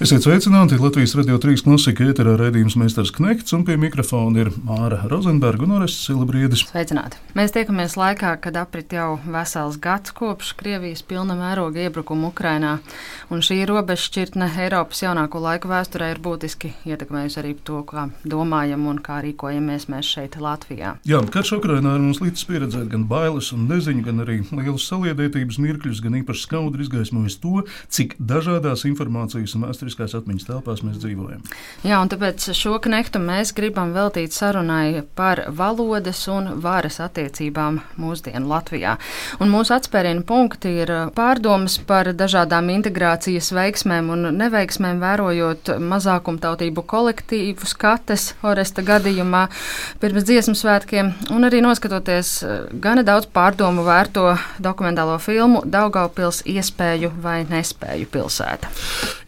Esiet sveicināti Latvijas radio trīs klasika ēterā raidījums Meistars Knekts un pie mikrofona ir Māra Rozenberga un Orests Silabriedis. Sveicināti! Mēs tiekamies laikā, kad aprit jau vesels gads kopš Krievijas pilna mēroga iebrukuma Ukrainā, un šī robežšķirtne Eiropas jaunāko laiku vēsturē ir būtiski ietekmējusi arī to, kā domājam un kā rīkojamies mēs šeit Latvijā. Jā, karš Ukrainā ir mums līdz pieredzēt gan bailes un neziņu, gan arī lielas saliedētības mirkļus, gan īpaši skaudri izgaismojis to, cik dažādās informācijas un vēsturiskās atmiņas telpās mēs dzīvojam. Jā, un tāpēc šo knektu mēs gribam veltīt sarunai par valodas un varas attiecībām mūsdienu Latvijā. Un mūsu atspērienu punkti ir pārdomas par dažādām integrācijas veiksmēm un neveiksmēm, vērojot mazākumtautību kolektīvu skates Oresta gadījumā pirms dziesmu svētkiem, un arī noskatoties gana daudz pārdomu vērto dokumentālo filmu Daugaupils iespēju vai nespēju pilsēta.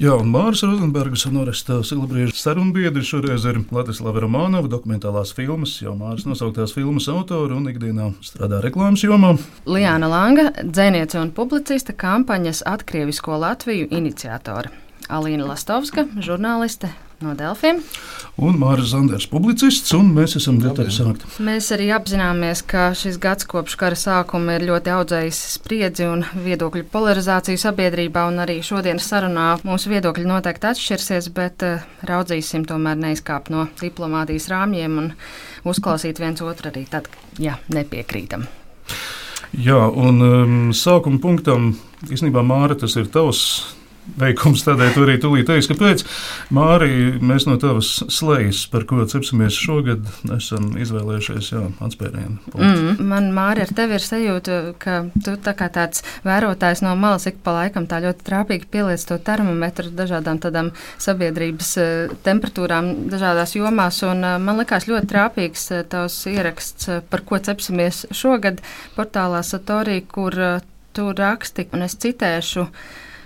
Jā, un Māris Rozenbergs un Oresta Silabrieža sarunbiedri šoreiz ir Latislava Romanova dokumentālās filmas, jau Māris nosauktās filmas autori un ikdienā strādā reklāmas jomā. Liāna Langa, dzēniece un publiciste, kampaņas Atkrievisko Latviju iniciatore. Alīna Lastovska, žurnāliste no Delfiem. Un Mārcis Zanders, publicists, un mēs esam gatavi sākt. Mēs arī apzināmies, ka šis gads kopš kara sākuma ir ļoti audzējis spriedzi un viedokļu polarizāciju sabiedrībā, un arī šodienas sarunā mūsu viedokļi noteikti atšķirsies, bet uh, raudzīsim tomēr neizkāpt no diplomātijas rāmjiem un uzklausīt viens otru arī tad, ja nepiekrītam. Jā, un um, sākuma punktam īstenībā Māra tas ir tavs veikums. Tādēļ tu arī tūlīt teiksi, kāpēc Mārija mēs no tavas slējas, par ko cepsimies šogad, esam izvēlējušies jā, atspērienu. Mm, man, Mārija, ar tevi ir sajūta, ka tu tā kā tāds vērotājs no malas ik pa laikam tā ļoti trāpīgi pieliec to termometru dažādām tādām sabiedrības uh, temperatūrām dažādās jomās, un uh, man likās ļoti trāpīgs uh, tavs ieraksts, par ko cepsimies šogad portālā Satorī, kur tu raksti, un es citēšu.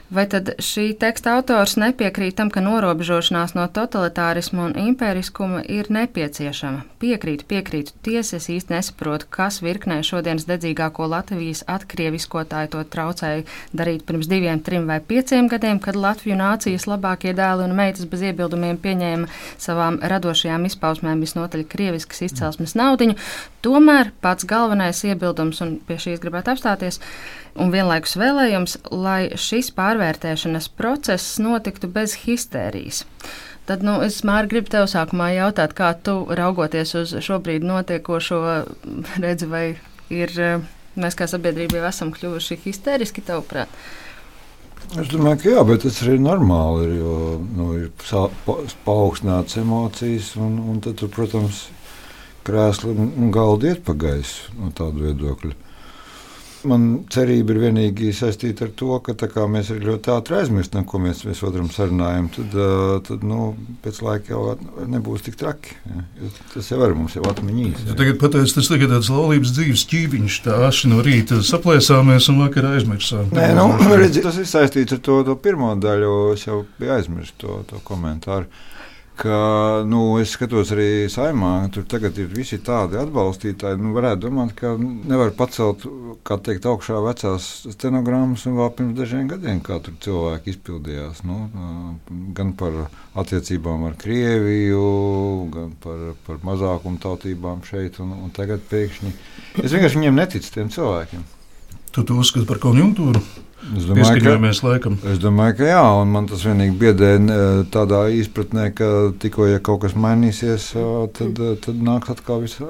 Vai tad šī teksta autors nepiekrīt tam, ka norobežošanās no totalitārisma un impēriskuma ir nepieciešama? Piekrītu, piekrītu. Tiesa es īsti nesaprotu, kas virknē šodienas dedzīgāko Latvijas atkrieviskotāju to traucēja darīt pirms diviem, trim vai pieciem gadiem, kad Latviju nācijas labākie dēli un meitas bez iebildumiem pieņēma savām radošajām izpausmēm visnotaļ krieviskas izcelsmes naudiņu. Tomēr pats galvenais iebildums, un pie šīs gribētu apstāties, un vienlaikus vēlējums, lai šis pārvērtēšanas process notiktu bez histērijas. Tad nu, es māri gribu tev sākumā jautāt, kā tu raugoties uz šobrīd notiekošo, redzi, vai ir mēs kā sabiedrība jau esam kļuvuši histēriski, tavuprāt? Es domāju, ka jā, bet tas arī ir normāli, jo nu, ir pa, paaugstināts emocijas, un, un tad, protams, krēsli un galdi iet pa gaisu no tāda viedokļa. Man cerība ir vienīgi saistīta ar to, ka mēs arī ļoti ātri aizmirstam, ko mēs viens otram sarunājam. Tad, tad nu, pēc laika jau nebūs tik traki. Ja? Tas jau ir mums jau atmiņās. Ja. Tagad pateicis, tas tagad tāds laulības dzīves ķīviņš, tā aši no rīta saplēsāmies un vakarā aizmirsām. Nē, nu, redzi, tas ir saistīts ar to, to pirmo daļu, es jau biju aizmirsis to, to komentāru ka nu, es skatos arī saimā, tur tagad ir visi tādi atbalstītāji. Nu, varētu domāt, ka nevar pacelt teikt, augšā vecās stenogrammas un vēl pirms dažiem gadiem, kā tur cilvēki izpildījās. Nu, gan par attiecībām ar Krieviju, gan par, par mazākumu tautībām šeit un, un tagad pēkšņi. Es vienkārši viņiem neticu tiem cilvēkiem. Tu to uzskati par konjunktūru? Es domāju, ka, laikam. es domāju, ka jā, un man tas vienīgi biedē tādā izpratnē, ka tikko ja kaut kas mainīsies, tad, tad nāks atkal viss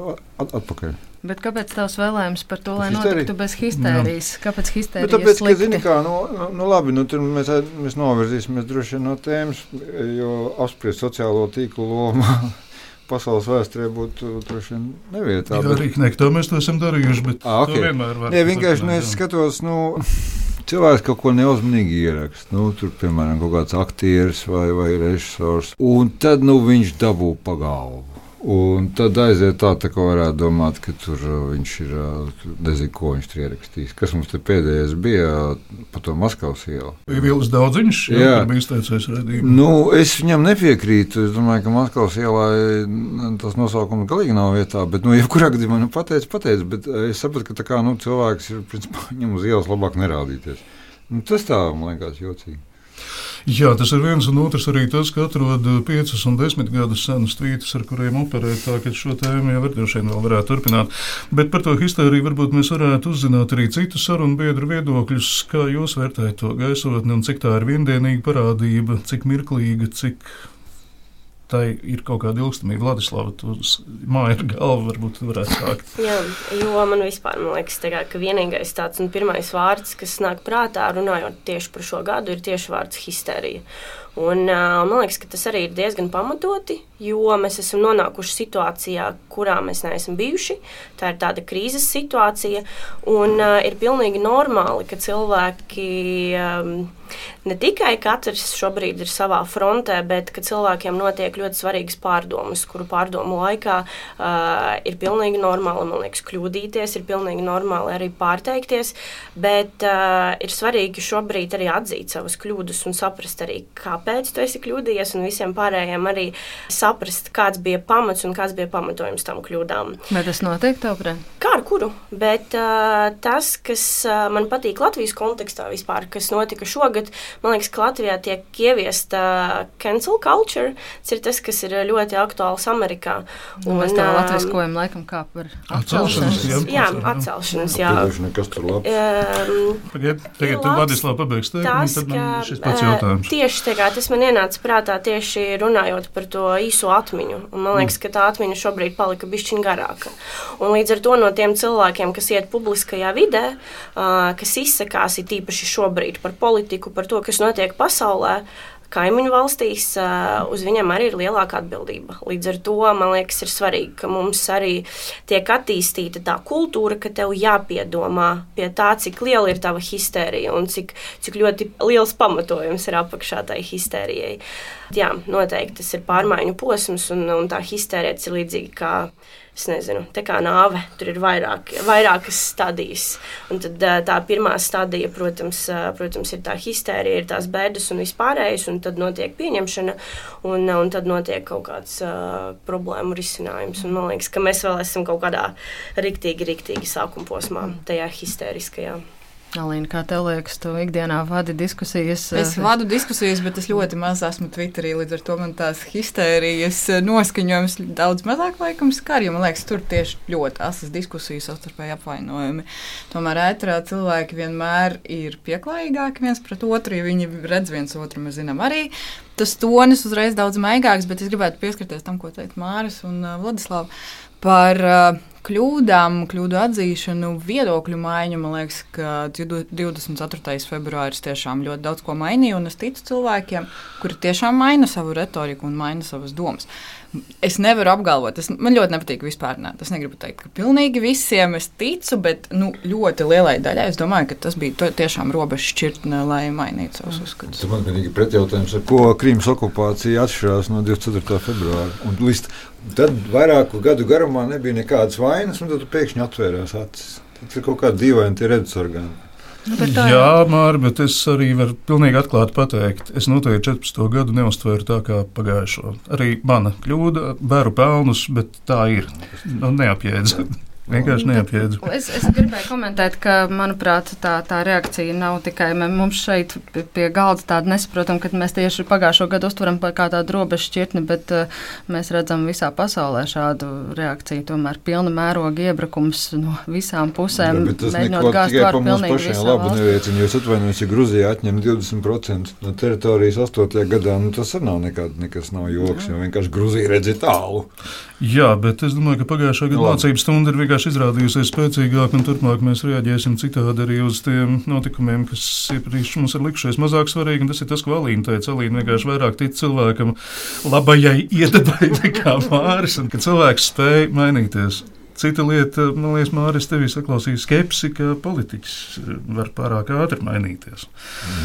atpakaļ. Bet kāpēc tavs vēlējums par to, lai notiktu bez histērijas? Jā. Kāpēc histērija? Bet tāpēc, ka, zini, kā, nu, nu, nu labi, nu, tur mēs, mēs novirzīsimies droši vien no tēmas, jo apspriest sociālo tīklu lomu pasaules vēsturē būtu droši vien nevietā. Jā, bet... arī ne, tā mēs to esam darījuši, bet à, okay. vienmēr var. Nē, vienkārši nu, es skatos, nu, cilvēks kaut ko neuzmanīgi ieraksta. Nu, tur, piemēram, kaut kāds aktieris vai, vai režisors, un tad nu, viņš dabū pagalbu. Un tad aiziet tā, tā kā varētu domāt, ka tur uh, viņš ir, uh, nezinu, ko viņš tur ierakstījis. Kas mums te pēdējais bija par to Maskavas ielu? Bija Vils Daudziņš, jā, Jā. bija izteicies redzījumā. Nu, es viņam nepiekrītu. Es domāju, ka Maskavas ielā nu, tas nosaukums galīgi nav vietā. Bet, nu, jebkurā gadījumā, nu, pateicu, pateicu. Bet uh, es sapratu, ka tā kā, nu, cilvēks ir, principā, viņam uz ielas labāk nerādīties. Nu, tas tā man liekas jocīgi. Jā, tas ir viens un otrs arī tas, ka atrod piecas un desmit gadus senas tvītas, ar kuriem operēt. Tā ka šo tēmu jau droši vien vēl varētu turpināt. Bet par to histēriju varbūt mēs varētu uzzināt arī citu sarunu biedru viedokļus. Kā jūs vērtējat to gaisotni un cik tā ir viendienīga parādība, cik mirklīga, cik tai ir kaut kāda ilgstamība. Vladislava, tu māja ar galvu varbūt tu varētu sākt. Jā, jo man vispār man liekas, tā kā, ka vienīgais tāds un pirmais vārds, kas nāk prātā, runājot tieši par šo gadu, ir tieši vārds histērija. Un, uh, man liekas, ka tas arī ir diezgan pamatoti, jo mēs esam nonākuši situācijā, kurā mēs neesam bijuši. Tā ir tāda krīzes situācija, un uh, ir pilnīgi normāli, ka cilvēki. Um, Ne tikai katrs šobrīd ir savā frontē, bet ka cilvēkiem notiek ļoti svarīgas pārdomas, kuru pārdomu laikā uh, ir pilnīgi normāli, man liekas, kļūdīties, ir pilnīgi normāli arī pārteikties, bet uh, ir svarīgi šobrīd arī atzīt savas kļūdas un saprast arī, kāpēc tu esi kļūdījies, un visiem pārējiem arī saprast, kāds bija pamats un kāds bija pamatojums tam kļūdām. Vai tas notiek tavuprāt? Kā ar kuru? Bet uh, tas, kas uh, man patīk Latvijas kontekstā vispār, kas notika šogad, man liekas, ka Latvijā tiek ieviesta cancel culture. Tas ir tas, kas ir ļoti aktuāls Amerikā. Un, mēs tā um, latviskojam laikam kā par Atcelšanas, jā. Atcelšanas, jā. Nekas tur labs. Um, Tagad, tagad tu teikt, un Tas, tad ka man šis pats jautājums. tieši kā tas man ienāca prātā, tieši runājot par to īso atmiņu. Un man liekas, ka tā atmiņa šobrīd palika bišķiņa garāka. Un līdz ar to no tiem cilvēkiem, kas iet publiskajā vidē, kas izsakās it īpaši šobrīd par politiku, par to, kas notiek pasaulē. Kaimiņu valstīs uz viņiem arī ir lielāka atbildība. Līdz ar to man liekas, ir svarīgi, ka mums arī tiek attīstīta tā kultūra, ka tev jāpiedomā pie tā, cik liela ir tava histērija un cik, cik ļoti liels pamatojums ir apakšā tai histērijai. Jā, noteikti tas ir pārmaiņu posms, un, un tā histērija ir līdzīga. Es nezinu, tā kā nāve, tur ir vairāk, vairākas stadijas. Un tad tā pirmā stadija, protams, protams, ir tā histērija, ir tās bēdas un vispārējais, un tad notiek pieņemšana, un, un tad notiek kaut kāds uh, problēmu risinājums. Un man liekas, ka mēs vēl esam kaut kādā riktīgi, riktīgi sākuma posmā, tajā histēriskajā. Alīna, kā tev liekas, tu ikdienā vadi diskusijas? Es eh, vadu diskusijas, bet es ļoti maz esmu Twitterī. Līdz ar to man tās histērijas eh, noskaņojums daudz mazāk laikam skar. Jo man liekas, tur tieši ļoti asas diskusijas, savstarpēji apvainojumi. Tomēr ētrā cilvēki vienmēr ir pieklājīgāki viens pret otru, ja viņi redz viens otru. Mēs zinām arī. Tas tonis uzreiz daudz maigāks, bet es gribētu pieskarties tam, ko teica Māris un uh, Vladislavs par uh, kļūdām, kļūdu atzīšanu, viedokļu maiņu. Man liekas, ka 24. februāris tiešām ļoti daudz ko mainīja, un es ticu cilvēkiem, kuri tiešām maina savu retoriku un maina savas domas. Es nevaru apgalvot, es, man ļoti nepatīk vispār. Ne. Es negribu teikt, ka pilnīgi visiem es ticu, bet nu, ļoti lielai daļai es domāju, ka tas bija to, tiešām robežu šķirtne, lai mainītu savus uzskatus. Tas man ir pretjautājums, ar ko Krīmas okupācija atšķirās no 24. februāra. Un līdz tad vairāku gadu garumā nebija nekādas vainas, un tad pēkšņi atvērās acis. Tas ir kaut kāda dīvaina tie redzes orgāni. Nu, Jā, Mārķis, bet es arī varu pilnīgi atklāti pateikt, es noteikti 14. gadu neuztvēru tā kā pagājušo. Arī mana kļūda, vēru pelnus, bet tā ir. Nu, neapjēdz. Vienkārši neapjēdz. Es, es gribēju komentēt, ka, manuprāt, tā, tā reakcija nav tikai mums šeit pie, galda tāda nesaprotama, ka mēs tieši pagājušo gadu uztveram par kā tādu robežu šķirtni, bet uh, mēs redzam visā pasaulē šādu reakciju. Tomēr pilna mēroga iebrukums no visām pusēm. bet tas neko tikai par mums pašiem labu neveicina. Jūs atvainojaties, ja Grūzija atņem 20% no teritorijas 8. gadā, nu tas arī nav nekād, nekas nav joks, jo vienkārši Grūzija redz tālu. Jā, bet es domāju, ka pagājušā gada mācību stunda ir vienkārši izrādījusies spēcīgāka, un turpmāk mēs reaģēsim citādi arī uz tiem notikumiem, kas iepriekš mums ir likušies mazāk svarīgi. Tas ir tas, ko Alīna teica. Alīna vienkārši vairāk tic cilvēkam labajai iedabai nekā Māris, un ka cilvēks spēj mainīties. Cita lieta, man liekas, Mārcis, tev saklausīja skepsi, ka politikas var pārāk ātri mainīties.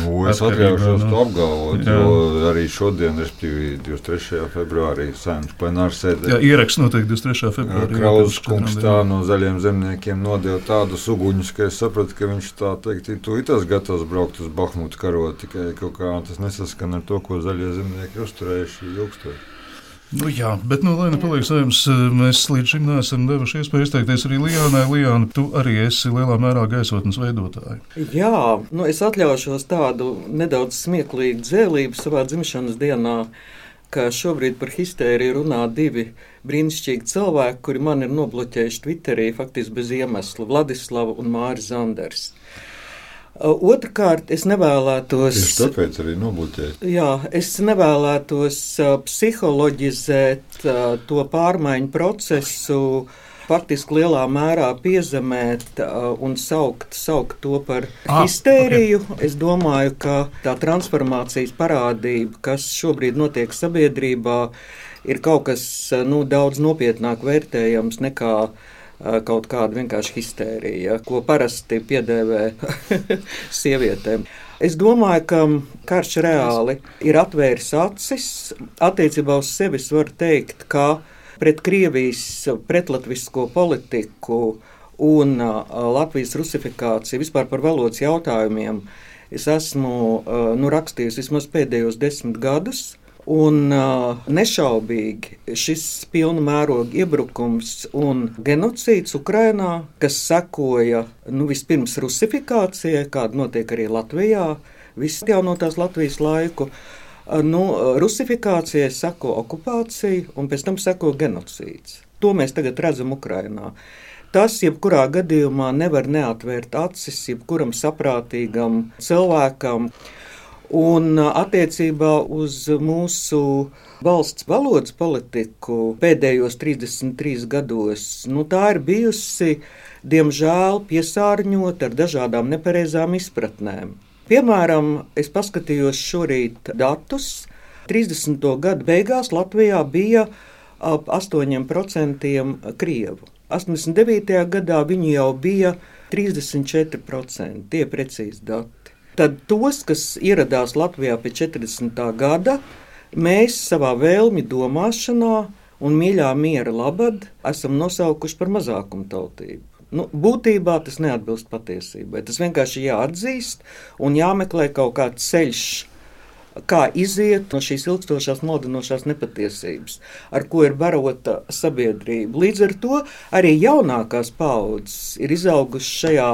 Nu, es atļaušos to apgalvot, jā. jo arī šodien, respektīvi 23. februārī, saimnes plenāra sēdē. Jā, ieraksts notiek 23. februārī. Krauzes kungs tā no zaļiem zemniekiem nodeva tādus uguņus, ka es sapratu, ka viņš tā teikt, ir tūlītās gatavs braukt uz Bahmutu karot, tikai kaut kā tas nesaskan ar to, ko zaļie zemnieki uzturējuši ilgstoši. Nu, jā, bet, nu, lai nepaliek saimnes, mēs līdz šim neesam devuši iespēju izteikties arī Lijānai. Lijāna, tu arī esi lielā mērā gaisotnes veidotāja. Jā, nu, es atļaušos tādu nedaudz smieklīgu dzēlību savā dzimšanas dienā, ka šobrīd par histēriju runā divi brīnišķīgi cilvēki, kuri man ir nobloķējuši Twitterī faktiski bez iemesla - Vladislava un Māris Zanders. Otrakārt, es nevēlētos. Tieši tāpēc arī nobloķēt. Jā, es nevēlētos psiholoģizēt to pārmaiņu procesu, faktiski lielā mērā piezemēt un saukt, saukt to par ah, histēriju. Okay. Es domāju, ka tā transformācijas parādība, kas šobrīd notiek sabiedrībā, ir kaut kas nu, daudz nopietnāk vērtējams nekā kaut kāda vienkārši histērija, ko parasti piedēvē sievietēm. Es domāju, ka karš reāli ir atvēris acis. Attiecībā uz sevi es varu teikt, ka pret Krievijas pretlatvisko politiku un Latvijas rusifikāciju vispār par valodas jautājumiem es esmu nu, rakstījis vismaz pēdējos desmit gadus. Un uh, nešaubīgi šis pilna mēroga iebrukums un genocīds Ukrajinā, kas sekoja nu, vispirms rusifikācijai, kāda notiek arī Latvijā, visu jau no tās Latvijas laiku. Uh, nu, rusifikācijai seko okupācija, un pēc tam seko genocīds. To mēs tagad redzam Ukrajinā. Tas, jebkurā gadījumā, nevar neatvērt acis jebkuram saprātīgam cilvēkam. Un attiecībā uz mūsu valsts valodas politiku pēdējos 33 gados, nu, tā ir bijusi, diemžēl, piesārņota ar dažādām nepareizām izpratnēm. Piemēram, es paskatījos šorīt datus. 30. gadu beigās Latvijā bija ap 8% krievu. 89. gadā viņi jau bija 34%. Tie precīzi dati. Tad tos, kas ieradās Latvijā pēc 40. gada, mēs savā vēlmi domāšanā un mīļā miera labad esam nosaukuši par mazākumu tautību. Nu, būtībā tas neatbilst patiesībai. Tas vienkārši jāatzīst un jāmeklē kaut kāds ceļš, kā iziet no šīs ilgstošās, maldinošās nepatiesības, ar ko ir barota sabiedrība. Līdz ar to arī jaunākās paudzes ir izaugušas šajā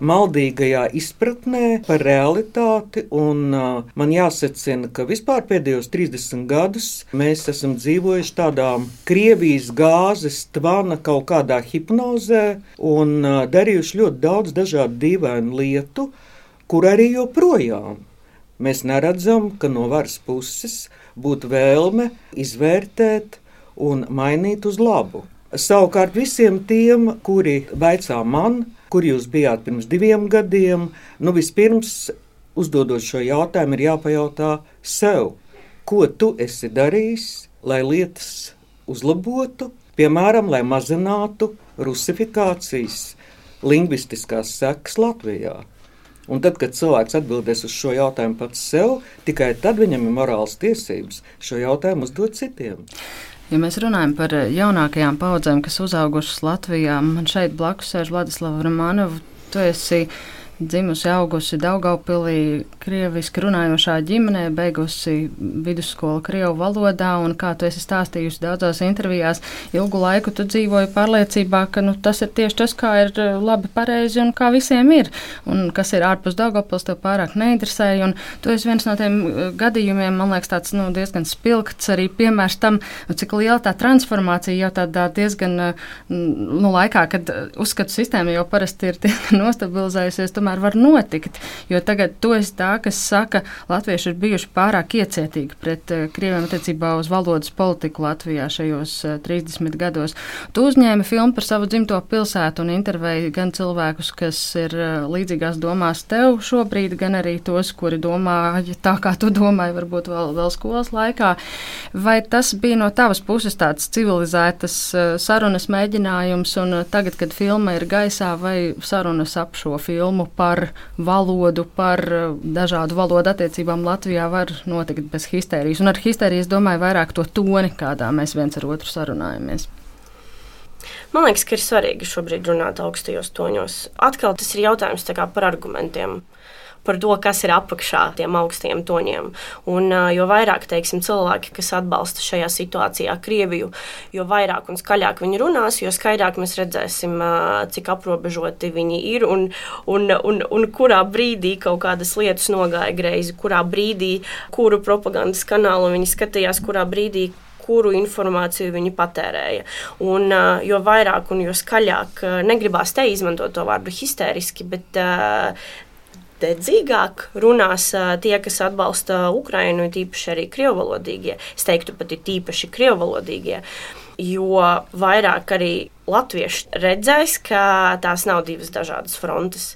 maldīgajā izpratnē par realitāti. Un, uh, man jāsacina, ka vispār pēdējos 30 gadus mēs esam dzīvojuši tādā Krievijas gāzes tvana kaut kādā hipnozē un uh, darījuši ļoti daudz dažādu dīvainu lietu, kur arī joprojām mēs neredzam, ka no varas puses būtu vēlme izvērtēt un mainīt uz labu. Savukārt visiem tiem, kuri vaicā man, kur jūs bijāt pirms diviem gadiem. Nu, vispirms, uzdodot šo jautājumu, ir jāpajautā sev, ko tu esi darījis, lai lietas uzlabotu, piemēram, lai mazinātu rusifikācijas lingvistiskās sekas Latvijā. Un tad, kad cilvēks atbildēs uz šo jautājumu pats sev, tikai tad viņam ir morāls tiesības šo jautājumu uzdot citiem. Ja mēs runājam par eh, jaunākajām paudzēm, kas uzaugušas Latvijā, man šeit blakus sēž Vladislava Romanova. Tu esi dzimusi, augusi Daugaupilī, krieviski runājošā ģimenē, beigusi vidusskolu krievu valodā, un kā tu esi stāstījusi daudzās intervijās, ilgu laiku tu dzīvoji pārliecībā, ka nu, tas ir tieši tas, kā ir eh, labi, pareizi un kā visiem ir, un kas ir ārpus Daugavpils tev pārāk neinteresēja, un tu esi viens no tiem eh, gadījumiem, man liekas, tāds nu, diezgan spilgts arī piemērs tam, nu, cik liela tā transformācija jau tādā diezgan, eh, nu, laikā, kad uzskatu sistēma jau parasti ir nostabilizējusies, tomēr var notikt. Jo tagad tu esi tā, kas saka, latvieši ir bijuši pārāk iecietīgi pret uh, krieviem attiecībā uz valodas politiku Latvijā šajos uh, 30 gados. Tu uzņēmi filmu par savu dzimto pilsētu un intervēji gan cilvēkus, kas ir uh, līdzīgās domās tev šobrīd, gan arī tos, kuri domā tā, kā tu domāji, varbūt vēl, vēl skolas laikā. Vai tas bija no tavas puses tāds civilizētas sarunas mēģinājums, un tagad, kad filma ir gaisā, vai sarunas ap šo filmu par valodu, par uh, dažādu valodu attiecībām Latvijā var notikt bez histērijas? Un ar histēriju es domāju vairāk to toni, kādā mēs viens ar otru sarunājamies. Man liekas, ka ir svarīgi šobrīd runāt augstajos toņos. Atkal tas ir jautājums par argumentiem par to, kas ir apakšā tiem augstiem toņiem. Un, jo vairāk teiksim, cilvēki, kas atbalsta šajā situācijā Krieviju, jo vairāk un skaļāk viņi runās, jo skaidrāk mēs redzēsim, cik aprobežoti viņi ir un, un, un, un kurā brīdī kaut kādas lietas nogāja greizi, kurā brīdī, kuru propagandas kanālu viņi skatījās, kurā brīdī kuru informāciju viņi patērēja. Un, jo vairāk un jo skaļāk, negribās te izmantot to vārdu histēriski, bet dedzīgāk runās tie, kas atbalsta Ukrainu, tīpaši arī krievalodīgie. Es teiktu, pat ir tīpaši krievalodīgie. Jo vairāk arī latvieši redzēs, ka tās nav divas dažādas frontes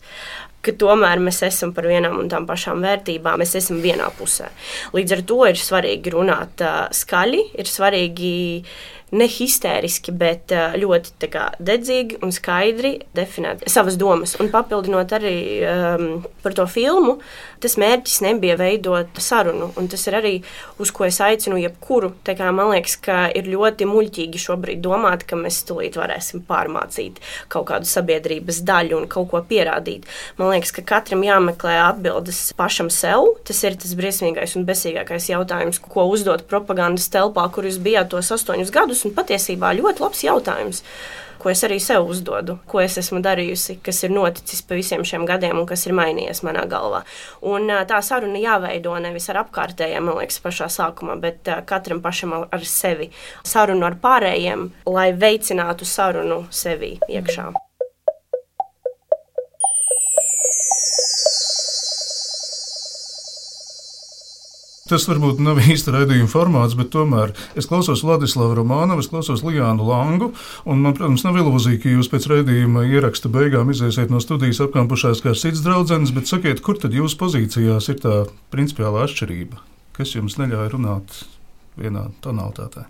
ka tomēr mēs esam par vienām un tām pašām vērtībām, mēs esam vienā pusē. Līdz ar to ir svarīgi runāt skaļi, ir svarīgi ne histēriski, bet ļoti kā, dedzīgi un skaidri definēt savas domas. Un papildinot arī um, par to filmu, tas mērķis nebija veidot sarunu. Tas ir arī uz ko es aicinu jebkuru. Kā, man liekas, ka ir ļoti muļķīgi šobrīd domāt, ka mēs tulīt varēsim pārmācīt kaut kādu sabiedrības daļu un kaut ko pierādīt. Man liekas, ka katram jāmeklē atbildes pašam sev. Tas ir tas briesmīgais un besīgākais jautājums, ko uzdot propagandas telpā, kur jūs bijāt tos astoņus gadus jautājums, un patiesībā ļoti labs jautājums. Ko es arī sev uzdodu, ko es esmu darījusi, kas ir noticis pa visiem šiem gadiem un kas ir mainījies manā galvā. Un, tā saruna jāveido nevis ar apkārtējiem, man liekas, pašā sākumā, bet katram pašam ar sevi. Sarunu ar pārējiem, lai veicinātu sarunu sevi iekšā. Mm. Tas varbūt nav īsta raidījuma formāts, bet tomēr es klausos Vladislavu Romānu, es klausos Lijānu Langu. Man, protams, nav ilūzija, ka jūs pēc raidījuma ieraksta beigām iziesiet no studijas apkampušās kā cits draugs. Bet sakiet, kur tad jūsu pozīcijās ir tā principiālā atšķirība, kas jums neļauj runāt vienā tonalitātē?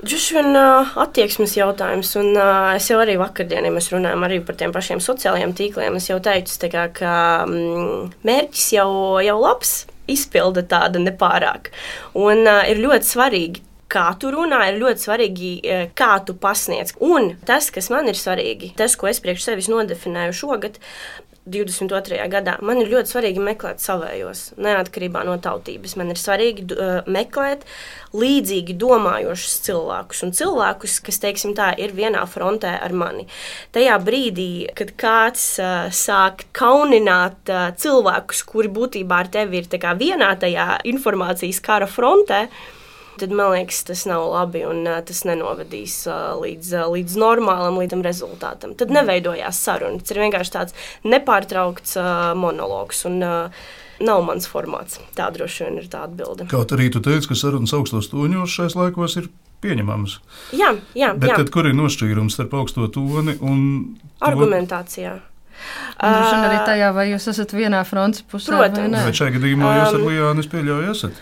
Droši vien uh, attieksmes jautājums, un uh, es jau arī vakardien, ja mēs runājam arī par tiem pašiem sociālajiem tīkliem, es jau teicu, kā, ka mm, mērķis jau, jau labs, izpilde tāda nepārāk. Un uh, ir ļoti svarīgi kā tu runā, ir ļoti svarīgi, kā tu pasniedz. Un tas, kas man ir svarīgi, tas, ko es priekš sevis nodefinēju šogad, 22. gadā, man ir ļoti svarīgi meklēt savējos, neatkarībā no tautības. Man ir svarīgi uh, meklēt līdzīgi domājošus cilvēkus un cilvēkus, kas, teiksim, tā ir vienā frontē ar mani. Tajā brīdī, kad kāds uh, sāk kaunināt uh, cilvēkus, kuri būtībā ar tevi ir vienā tajā informācijas kara frontē, uh, tad man liekas, tas nav labi un tas nenovedīs līdz, līdz normālam līdz rezultātam. Tad neveidojās saruna. Tas ir vienkārši tāds nepārtraukts monologs. Un, Nav mans formāts. Tā droši vien ir tā atbilde. Kaut arī tu teici, ka sarunas augstos toņos šais laikos ir pieņemamas. Jā, jā. Bet jā. Tad, kur ir nošķīrums starp augsto toni un argumentācijā? Droši vien arī tajā, vai jūs esat vienā frontes pusē. Protams, vai, vai šajā gadījumā jūs ar Lijānu pieļaujat esat?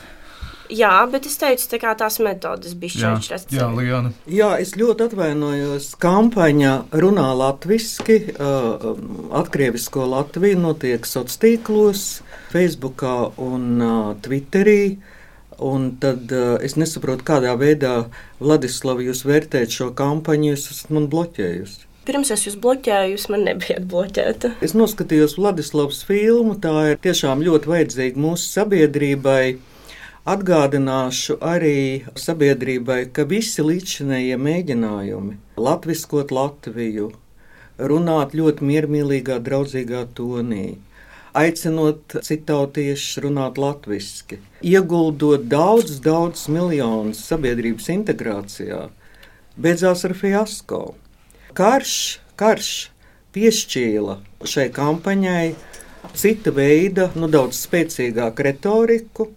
Jā, bet es teicu, tā tās metodas bija šķiras. Jā, jā, Lijana. jā, es ļoti atvainojos. Kampaņa runā latviešu, uh, atkrievisko Latviju notiek sociālos tīklos, Facebookā un uh, Twitterī. Un tad uh, es nesaprotu, kādā veidā Vladislav jūs vērtējat šo kampaņu, jūs esat man bloķējusi. Pirms es jūs bloķēju, jūs man nebijat bloķēta. Es noskatījos Vladislavas filmu. Tā ir tiešām ļoti vajadzīga mūsu sabiedrībai. Atgādināšu arī sabiedrībai, ka visi līdzinējie mēģinājumi latviskot Latviju, runāt ļoti miermīlīgā, draudzīgā tonī, aicinot citautiešus runāt latviešu, ieguldot daudz, daudz miljonus sabiedrības integrācijā, beidzās ar fiasko. Karš, karš piešķīla šai kampaņai cita veida, nu, daudz spēcīgāku retoriku,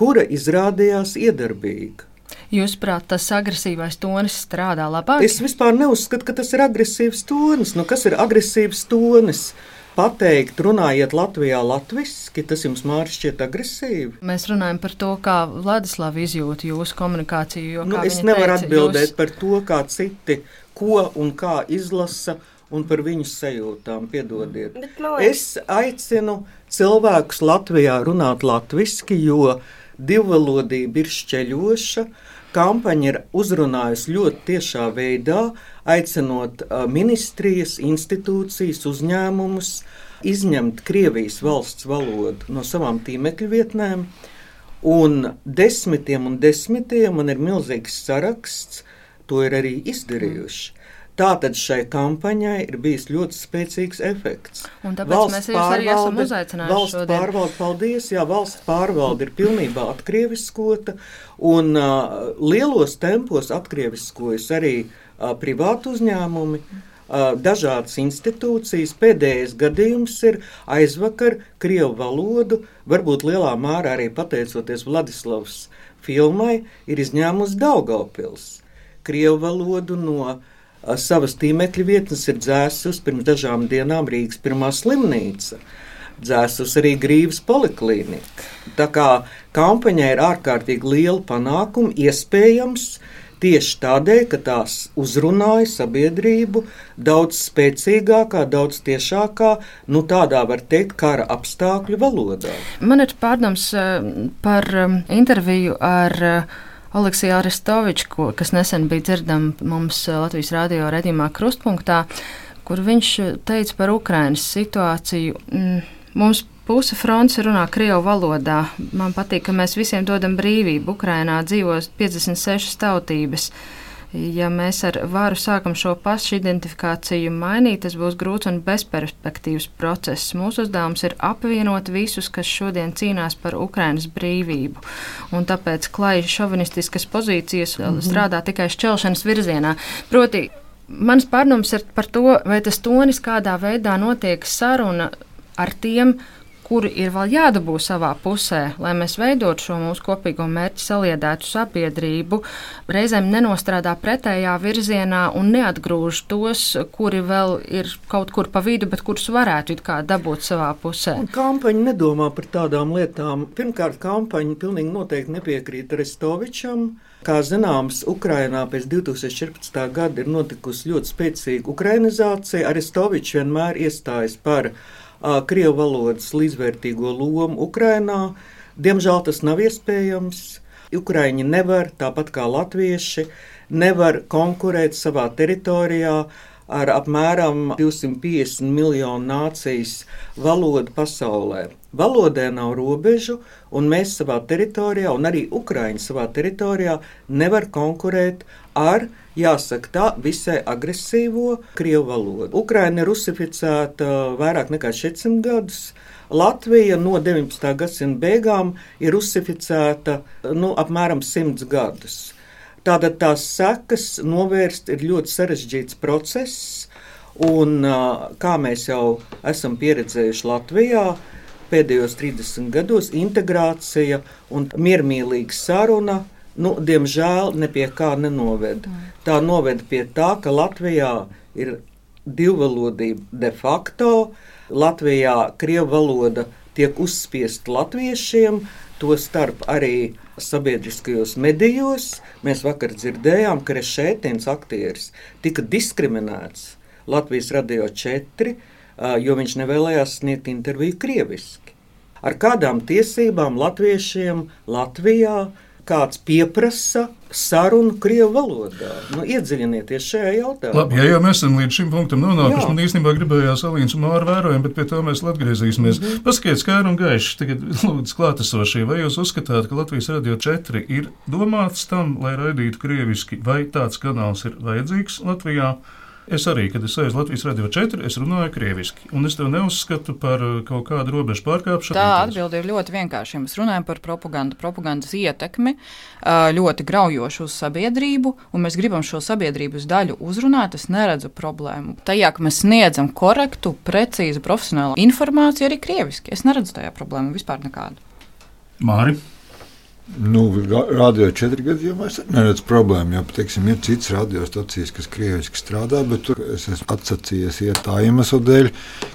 kura izrādījās iedarbīga. Jūsuprāt, tas agresīvais tonis strādā labāk? Es vispār neuzskatu, ka tas ir agresīvs tonis. Nu, kas ir agresīvs tonis? Pateikt, runājiet Latvijā latviešu, tas jums mārķis šķiet agresīvi. Mēs runājam par to, kā Vladislavs izjūt jūsu komunikāciju. Jo, Nu, es nevaru teica, atbildēt jūs- par to, kā citi ko un kā izlasa, un par viņu sajūtām. Piedodiet. Bet, man liekas, Es aicinu cilvēkus Latvijā runāt latviešu, jo divvalodība ir šķeļoša. Kampaņa ir uzrunājusi ļoti tiešā veidā, aicinot ministrijas, institūcijas, uzņēmumus izņemt Krievijas valsts valodu no savām tīmekļa vietnēm. Un desmitiem un desmitiem man ir milzīgs saraksts, to ir arī izdarījuši. Tātad šai kampaņai ir bijis ļoti spēcīgs efekts. Un tāpēc mēs jūs arī esam uzaicinājuši valsts šodien. pārvalde, paldies, jā, valsts pārvalde ir pilnībā atkrieviskota, un uh, lielos tempos atkrieviskojas arī uh, privātu uzņēmumi. Uh, dažādas institūcijas. Pēdējais gadījums ir aizvakar Krievu valodu, varbūt lielā mērā arī pateicoties Vladislavas filmai, ir izņēmusi Daugavpils. Krievu valodu no uh, savas tīmekļa vietnes ir dzēsus pirms dažām dienām Rīgas pirmā slimnīca. Dzēsus arī Grīvas poliklīnika. Tā kā kampaņai ir ārkārtīgi liela panākuma, iespējams, tieši tādēļ, ka tās uzrunāja sabiedrību daudz spēcīgākā, daudz tiešākā, nu tādā var teikt, kara apstākļu valodā. Man ir pārdoms eh, par um, interviju ar uh, Aleksiju Aristoviču, ko- kas nesen bija dzirdama mums uh, Latvijas radio redzījumā Krustpunktā, kur viņš uh, teica par Ukrainas situāciju. Mm, Mums puse fronts runā Krievu valodā. Man patīk, ka mēs visiem dodam brīvību. Ukrainā dzīvo 56 tautības. Ja mēs ar varu sākam šo pašidentifikāciju mainīt, tas būs grūts un bezperspektīvs process. Mūsu uzdevums ir apvienot visus, kas šodien cīnās par Ukrainas brīvību. Un tāpēc klāja šovinistiskas pozīcijas mm -hmm. strādā tikai šķelšanas virzienā. Proti, mans pārdoms ir par to, vai tas tonis kādā veidā notiek saruna ar tiem, kuri ir vēl jādabū savā pusē, lai mēs veidotu šo mūsu kopīgo mērķu saliedētu sabiedrību, reizēm nenostrādā pretējā virzienā un neatgrūž tos, kuri vēl ir kaut kur pa vidu, bet kurus varētu it kā dabūt savā pusē. Un kampaņa nedomā par tādām lietām. Pirmkārt, kampaņa pilnīgi noteikti nepiekrīt Restovičam. Kā zināms, Ukrainā pēc 2014. gada ir notikusi ļoti spēcīga ukrainizācija. Arestovičs vienmēr iestājas par Krievu valodas līdzvērtīgo lomu Ukrainā. Diemžēl tas nav iespējams. Ukraiņi nevar, tāpat kā latvieši, nevar konkurēt savā teritorijā ar apmēram 250 miljonu nācijas valodu pasaulē. Valodē nav robežu, un mēs savā teritorijā, un arī Ukraiņi savā teritorijā, nevar konkurēt ar, jāsaka, tā visai agresīvo krievu valodu. Ukraiņa ir rusificēta vairāk nekā 400 gadus. Latvija no 19. gadsimta beigām ir rusificēta nu, apmēram 100 gadus. Tātad tās sekas novērst ir ļoti sarežģīts process, un kā mēs jau esam pieredzējuši Latvijā, pēdējos 30 gados integrācija un miermīlīga saruna, nu, diemžēl, ne pie kā nenoveda. Tā noveda pie tā, ka Latvijā ir divvalodība de facto. Latvijā krievu valoda tiek uzspiesta latviešiem, to starp arī sabiedriskajos medijos. Mēs vakar dzirdējām, ka Rešētins aktieris tika diskriminēts Latvijas radio 4, ā, jo viņš nevēlējās sniegt interviju krieviski. Ar kādām tiesībām latviešiem Latvijā kāds pieprasa sarunu krievu valodā? Nu, iedziļinieties šajā jautājumā. Labi, ja jau mēs esam līdz šim punktam nonākuši, man īstenībā gribējās Alīnas un Māra vērojumu, bet pie tā mēs vēl atgriezīsimies. Mm -hmm. Paskaidrojiet, skaidri un gaiši, tagad lūdzu klātesošie, vai jūs uzskatāt, ka Latvijas radio 4 ir domāts tam, lai raidītu krieviski, vai tāds kanāls ir vajadzīgs Latvijā? Es arī, kad es uz Latvijas radio 4, es runāju krieviski, un es to neuzskatu par uh, kaut kādu robežu pārkāpšanu. Tā atbilde ir ļoti vienkārša. Mēs runājam par propagandu, propagandas ietekmi uh, ļoti graujošu uz sabiedrību, un mēs gribam šo sabiedrības daļu uzrunāt, es neredzu problēmu. Tajā, ka mēs sniedzam korektu, precīzu, profesionālu informāciju arī krieviski, es neredzu tajā problēmu vispār nekādu. Māri. Nu, ra- radio četri gadījumā es neredzu problēmu. Jo, teiksim, ir citas radiostacijas, kas krieviski strādā, bet tur es esmu atsacījies iet tā iemesla dēļ,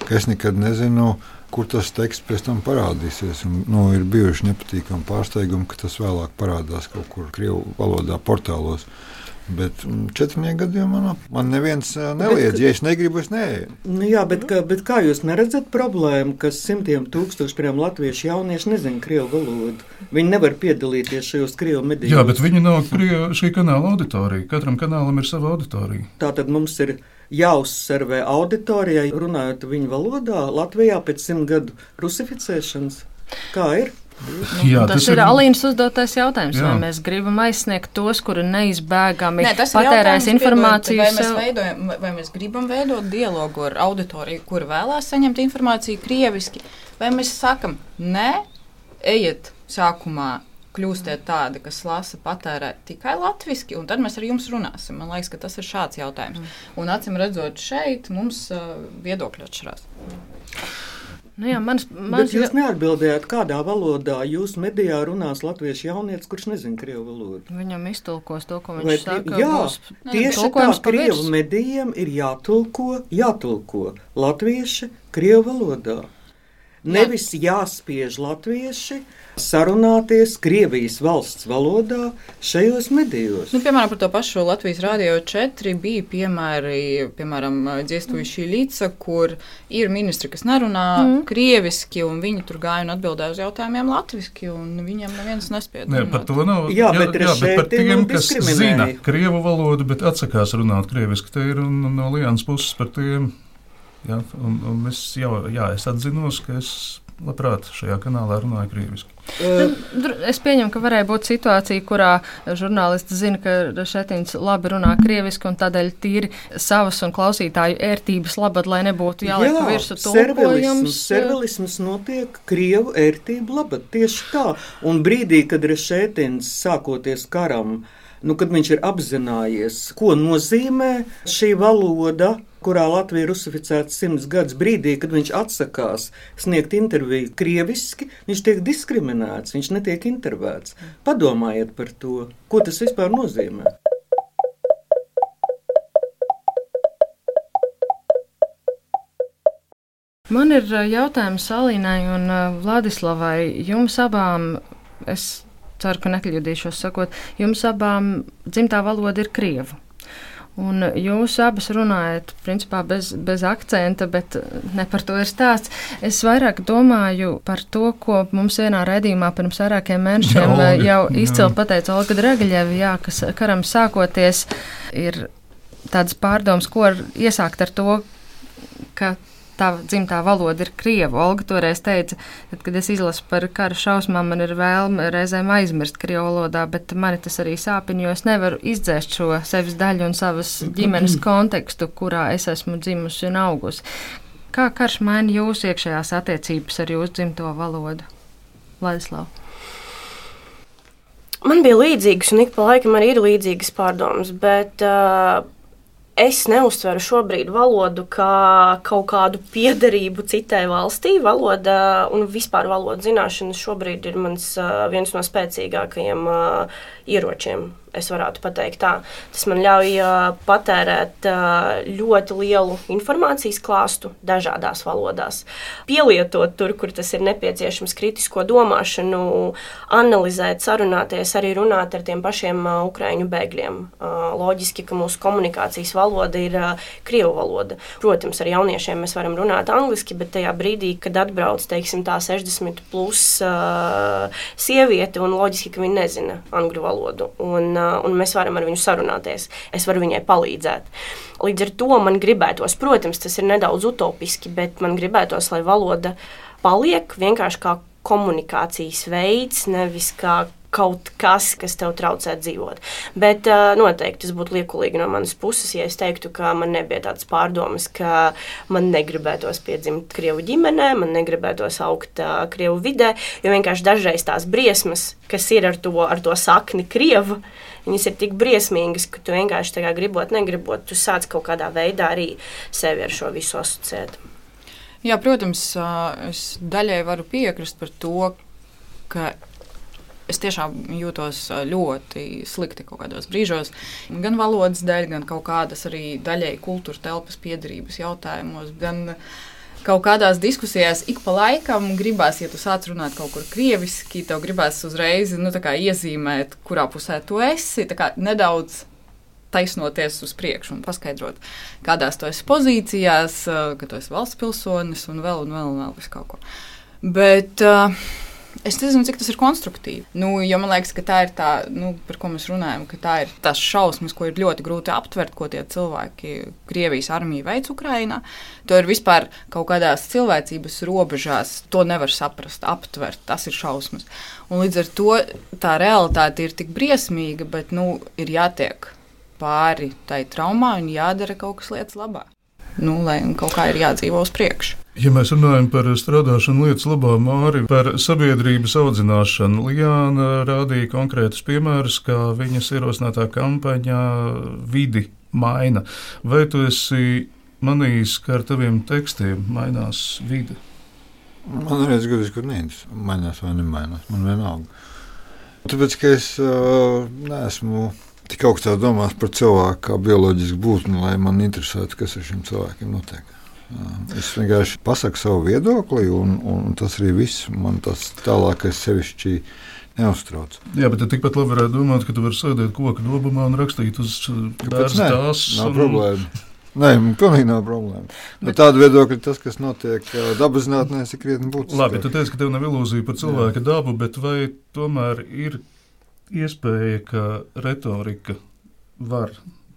ka es nekad nezinu, kur tas teksts pēc tam parādīsies. Un, nu, ir bijuši nepatīkami pārsteigumi, ka tas vēlāk parādās kaut kur krievu valodā, portālos. Bet mm, četrnieku gadījumā man, man neviens ā, neliedz, ja es negribu, es neeju. Nu, jā, bet, kā, bet kā jūs neredzat problēmu, ka simtiem tūkstoši piemēram, latviešu jaunieši nezina krievu valodu? Viņi nevar piedalīties šajos krievu medijos. Jā, bet viņi nav prie šī kanāla auditorija. Katram kanālam ir sava auditorija. Tā tad mums ir jāuzsvervē auditorijai, runājot viņu valodā, Latvijā pēc simt gadu rusificēšanas. Kā ir? Jā, tas, tas ir Alīnas uzdotais jautājums. Jā. Vai mēs gribam aizsniegt tos, kuri neizbēgami Nē, ir patērēs informāciju? Vai mēs, veidojam, vai mēs gribam veidot dialogu ar auditoriju, kur vēlās saņemt informāciju krieviski, vai mēs sakam, nē, ejiet sākumā. Kļūstiet tādi, kas lasa, patērē tikai latviešu, un tad mēs ar jums runāsim. Man liekas, ka tas ir šāds jautājums. Mm. Un acīm redzot, šeit mums uh, viedokļi atšķirās. Nu, jā, mans, Bet mans, jūs neatbildējāt, kādā valodā jūsu medijā runās latviešu jaunietis, kurš nezina krievu valodu. Viņam iztulkos to, ko Vai viņš tie- saka. jā, būs tieši tā, krievu medijiem ir jātulko, jātulko latvieši krievu valodā. Nevis jāspiež latvieši sarunāties Krievijas valsts valodā šajos medijos. Nu, piemēram, par to pašu Latvijas Rādio 4 bija piemēri, piemēram, Dziestuvišķī līca, kur ir ministri, kas nerunā mm. krieviski, un viņi tur gāja un atbildēja uz jautājumiem latviski, un viņiem neviens nespieda. Nē, par to nav. Jā, bet jā, bet par tiem, kas zina krievu valodu, bet atsakās runāt krieviski, te ir no Lienas puses par tiem. Jā, un, un es jau jā, es atzinos, ka es labprāt šajā kanālā runāju krieviski. Es pieņemu, ka varēja būt situācija, kurā žurnālists zina, ka Šetins labi runā krieviski un tādēļ tīri savas un klausītāju ērtības labad, lai nebūtu jāliek virsū servelisms, tulkojums. servelisms notiek Krievu ērtību labad. Tieši tā. Un brīdī, kad Rešētins sākoties karam, nu, kad viņš ir apzinājies, ko nozīmē šī valoda, kurā Latvija ir rusificēta simts gadus, brīdī, kad viņš atsakās sniegt interviju krieviski, viņš tiek diskriminēts, viņš netiek intervēts. Padomājiet par to, ko tas vispār nozīmē. Man ir ā, jautājums Alīnai un ā, Vladislavai. Jums abām, es ceru, ka nekļūdīšos sakot, jums abām dzimtā valoda ir krievu. Un jūs abas runājat, principā, bez, bez akcenta, bet ne par to ir stāsts. Es vairāk domāju par to, ko mums vienā raidījumā pirms vairākiem mēnešiem Jā, Olga, jau jā. izcili pateica Olga Dragaļeva, jā, kas karam sākoties ir tādas pārdomas, ko ar- iesākt ar to, ka tā dzimtā valoda ir krievu. Olga toreiz teica, tad, kad es izlasu par kara šausmām, man ir vēlme reizēm aizmirst krievu valodā, bet mani tas arī sāpina, jo es nevaru izdzēst šo sevis daļu un savas ģimenes kontekstu, kurā es esmu dzimusi un augusi. Kā karš maina jūsu iekšējās attiecības ar jūsu dzimto valodu? Ladislav. Man bija līdzīgas, un ik pa laikam arī ir līdzīgas pārdomas, bet uh, es neuztveru šobrīd valodu kā kaut kādu piederību citai valstī. Valoda un vispār valodas zināšanas šobrīd ir mans uh, viens no spēcīgākajiem uh, ieročiem. Es varētu pateikt, tā. Tas man ļauj patērēt ļoti lielu informācijas klāstu dažādās valodās. Pielietot tur, kur tas ir nepieciešams, kritisko domāšanu, analizēt, sarunāties, arī runāt ar tiem pašiem ukraiņu bēgļiem. Loģiski, ka mūsu komunikācijas valoda ir krievu valoda. Protams, ar jauniešiem mēs varam runāt angliski, bet tajā brīdī, kad atbrauc teiksim, tā 60 plus uh, sieviete, un loģiski, ka viņa nezina angļu valodu, un, uh, un mēs varam ar viņu sarunāties. Es varu viņai palīdzēt. Līdz ar to man gribētos, protams, tas ir nedaudz utopiski, bet man gribētos, lai valoda paliek vienkārši kā komunikācijas veids, nevis kā kaut kas, kas tev traucē dzīvot. Bet uh, noteikti tas būtu liekulīgi no manas puses, ja es teiktu, ka man nebija tādas pārdomas, ka man negribētos piedzimt Krievu ģimenē, man negribētos augt uh, Krievu vidē, jo vienkārši dažreiz tās briesmas, kas ir ar to, ar to sakni Krievu, viņas ir tik briesmīgas, ka tu vienkārši tā kā gribot, negribot, tu sāc kaut kādā veidā arī sevi ar šo visu asociēt. Jā, protams, es daļai varu piekrist par to, ka es tiešām jūtos ļoti slikti kaut kādos brīžos. Gan valodas dēļ, gan kaut kādas arī daļai kultūra telpas piedarības jautājumos. Gan kaut kādās diskusijās ik pa laikam gribās, ja tu sāc runāt kaut kur krieviski, tev gribās uzreiz nu, iezīmēt, kurā pusē tu esi. Nedaudz taisnoties uz priekšu un paskaidrot, kādās tu esi pozīcijās, ka tu esi valsts pilsonis un vēl un vēl un vēl visu kaut ko. Bet uh, Es nezinu, cik tas ir konstruktīvi. Nu, jo man liekas, ka tā ir tā, nu, par ko mēs runājam, ka tā ir tās šausmas, ko ir ļoti grūti aptvert, ko tie cilvēki Krievijas armija veids Ukrajinā. To ir vispār kaut kādās cilvēcības robežās. To nevar saprast, aptvert. Tas ir šausmas. Un līdz ar to tā realitāte ir tik briesmīga, bet nu, ir jātiek pāri tai traumai un jādara kaut kas lietas labā. Nu, lai kaut kā ir jādzīvo uz priekšu. Ja mēs runājam par strādāšanu lietas labā, Māri, par sabiedrības audzināšanu, Lijāna rādīja konkrētus piemērus, kā viņas ierosinātā kampaņā vidi maina. Vai tu esi manījis, ka ar taviem tekstiem mainās vide? Man liekas, ka tas ir mainās vai nemainās. Man vienalga. Tāpēc, ka es uh, neesmu tik augstā domās par cilvēku kā bioloģisku būtni, lai man interesētu, kas ar šiem cilvēkiem notiek. Es vienkārši pasaku savu viedokli, un, un tas arī viss. Man tas tālākais sevišķi neuztrauc. Jā, bet tikpat labi varētu domāt, ka tu vari sēdēt koku dobumā un rakstīt uz bērnu stāstu. Nav un... problēma. Nē, pilnīgi nav problēma. Bet... Bet tāda viedokļa, tas, kas notiek dabas zinātnē, ir krietni būtiski. Labi, tu teici, ka tev nav ilūzija par cilvēka Jā. dabu, bet vai tomēr ir iespēja, ka retorika var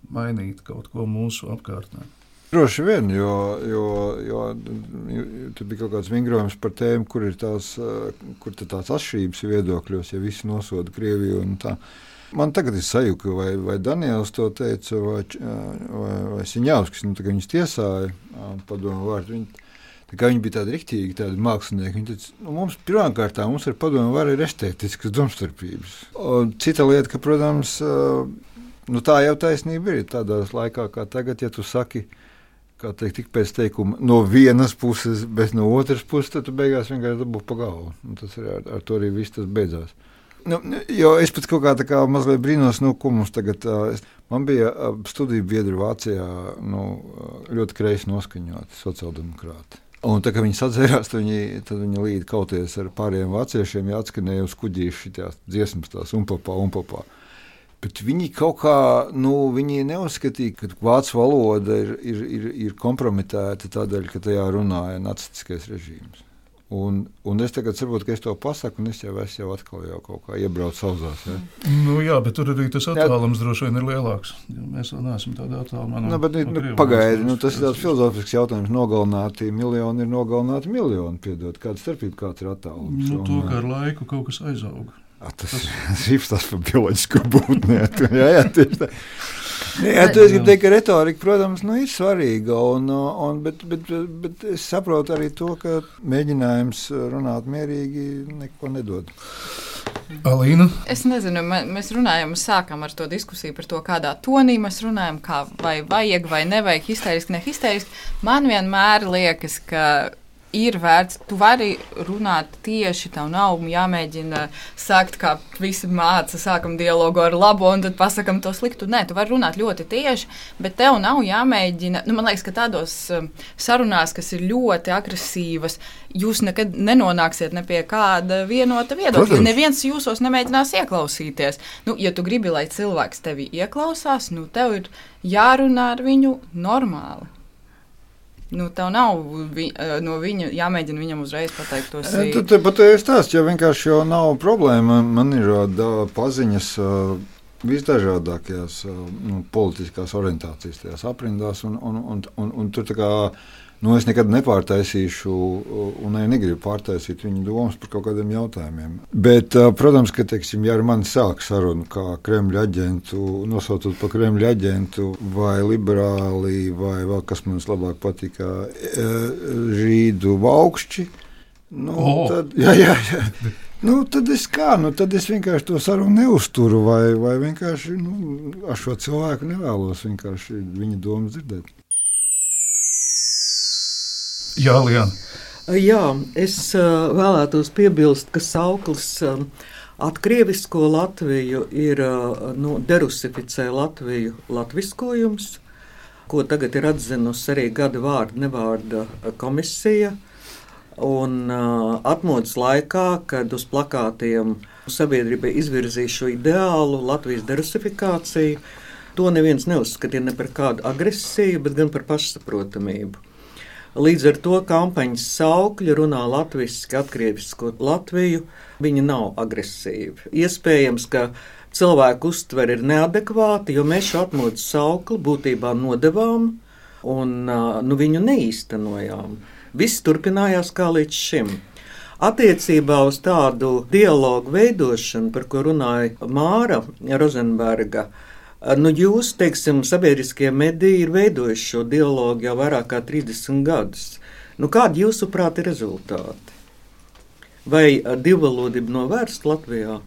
mainīt kaut ko mūsu apkārtnē? Droši vien, jo, jo, jo, jo tur bija kaut kāds vingrojums par tēmu, kur ir tās, kur tās atšķirības viedokļos, ja visi nosoda Krieviju. Man tagad ir sajūta, vai, vai Daniels to teica, vai, vai, vai Siņāvskis, nu, viņus tiesāja padomu vārdu. Viņi, Viņi bija tādi rīktīgi, tādi mākslinieki. Viņi teica, nu, mums pirmkārt, mums ar padomu var ir estētiskas domstarpības. Un cita lieta, ka, protams, nu, tā jau taisnība ir tādā laikā, kā tagad, ja tu saki, kā teikt, tik pēc teikuma no vienas puses, bet no otras puses, tad tu beigās vienkārši dabū pa galvu. Tas ir ar, ar to arī viss beidzās. Nu, jo es pat kaut kā tā kā mazliet brīnos, nu, ko mums tagad. Uh, man bija uh, studiju biedri Vācijā, nu, ļoti kreisi noskaņoti sociāldemokrāti. Un tā kā viņi sadzērās, tad viņi, tad viņi līdzi kauties ar pārējiem vāciešiem, ja atskanēja uz kuģīšu šīs dziesmas, tās un papā, un papā. Bet viņi kaut kā nu, viņi neuzskatīja, ka vācu valoda ir, ir, ir, ir kompromitēta tādēļ, ka tajā runāja nacistiskais režīms. Un, un es tagad saprotu, ka es to pasaku, un es jau esmu jau atkal jau kaut kā iebraucis auzās. Ja? Nu, jā, bet tur arī tas attālums droši vien ir lielāks. Mēs vēl neesam tādā attālumā. No, nu, bet, no nu, Pagaidiet, nu, tas ir tāds filozofisks jautājums. Nogalināti miljoni ir nogalināti miljoni. Piedod, kāda starpība kāds ir attālums? Nu, to, ka ar laiku kaut kas aizauga. A, tas ir tas par bioloģisku būtni. jā, jā, tieši tā. Jā, tu gribi teikt, ka retorika, protams, nu, ir svarīga, un, un, bet, bet, bet es saprotu arī to, ka mēģinājums runāt mierīgi neko nedod. Alīna? Es nezinu, mēs runājam, sākam ar to diskusiju par to, kādā tonī mēs runājam, kā vai vajag vai nevajag histēriski, nehistēriski. Man vienmēr liekas, ka ir vērts. Tu vari runāt tieši tā, nav jāmēģina sākt, kā visi māca, sākam dialogu ar labo un tad pasakam to sliktu. Nē, tu vari runāt ļoti tieši, bet tev nav jāmēģina. Nu, man liekas, ka tādos um, sarunās, kas ir ļoti agresīvas, jūs nekad nenonāksiet ne pie kāda vienota viedokļa. Neviens jūsos nemēģinās ieklausīties. Nu, ja tu gribi, lai cilvēks tevi ieklausās, nu, tev ir jārunā ar viņu normāli. Nu, tev nav vi, eh, no viņa jāmēģina viņam uzreiz pateikt to savu. Tad pat ir stāsts, ja vienkārši jau nav problēma. Man ir da, paziņas visdažādākajās nu, politiskās orientācijas, tajās aprindās, un, un, un, un, un tur Nu, es nekad nepārtaisīšu, un arī negribu pārtaisīt viņu domas par kaut kādiem jautājumiem. Bet, protams, ka, teiksim, ja ar mani sāk sarunu kā Kremļa aģentu, nosaucot par Kremļa aģentu, vai liberāli, vai vēl kas man labāk patīk, žīdu augšķi, nu, Oh. tad, jā, jā, jā. Nu, tad es kā, nu, tad es vienkārši to sarunu neuzturu, vai, vai vienkārši nu, ar šo cilvēku nevēlos viņa domas dzirdēt. Jā, Lian. Jā, es vēlētos piebilst, ka sauklis atkrievisko Latviju ir nu, derusificē Latviju latviskojums, ko tagad ir atzinusi arī gada vārda nevārda komisija. Un uh, atmodas laikā, kad uz plakātiem sabiedrība izvirzīja šo ideālu Latvijas derusifikāciju, to neviens neuzskatīja ne par kādu agresiju, bet gan par pašsaprotamību. Līdz ar to kampaņas saukļi runā latviešu, atgriezisko Latviju. Viņi nav agresīvi. Iespējams, ka cilvēku uztvere ir neadekvāta, jo mēs šo atmodas saukli būtībā nodevām un nu, viņu neīstenojām. Viss turpinājās kā līdz šim. Attiecībā uz tādu dialogu veidošanu, par ko runāja Māra Rozenberga, Nu, jūs, teiksim, sabiedriskie mediji ir veidojuši šo dialogu jau vairāk kā 30 gadus. Nu, kādi jūsuprāt ir rezultāti? Vai divvalodība novērst Latvijā?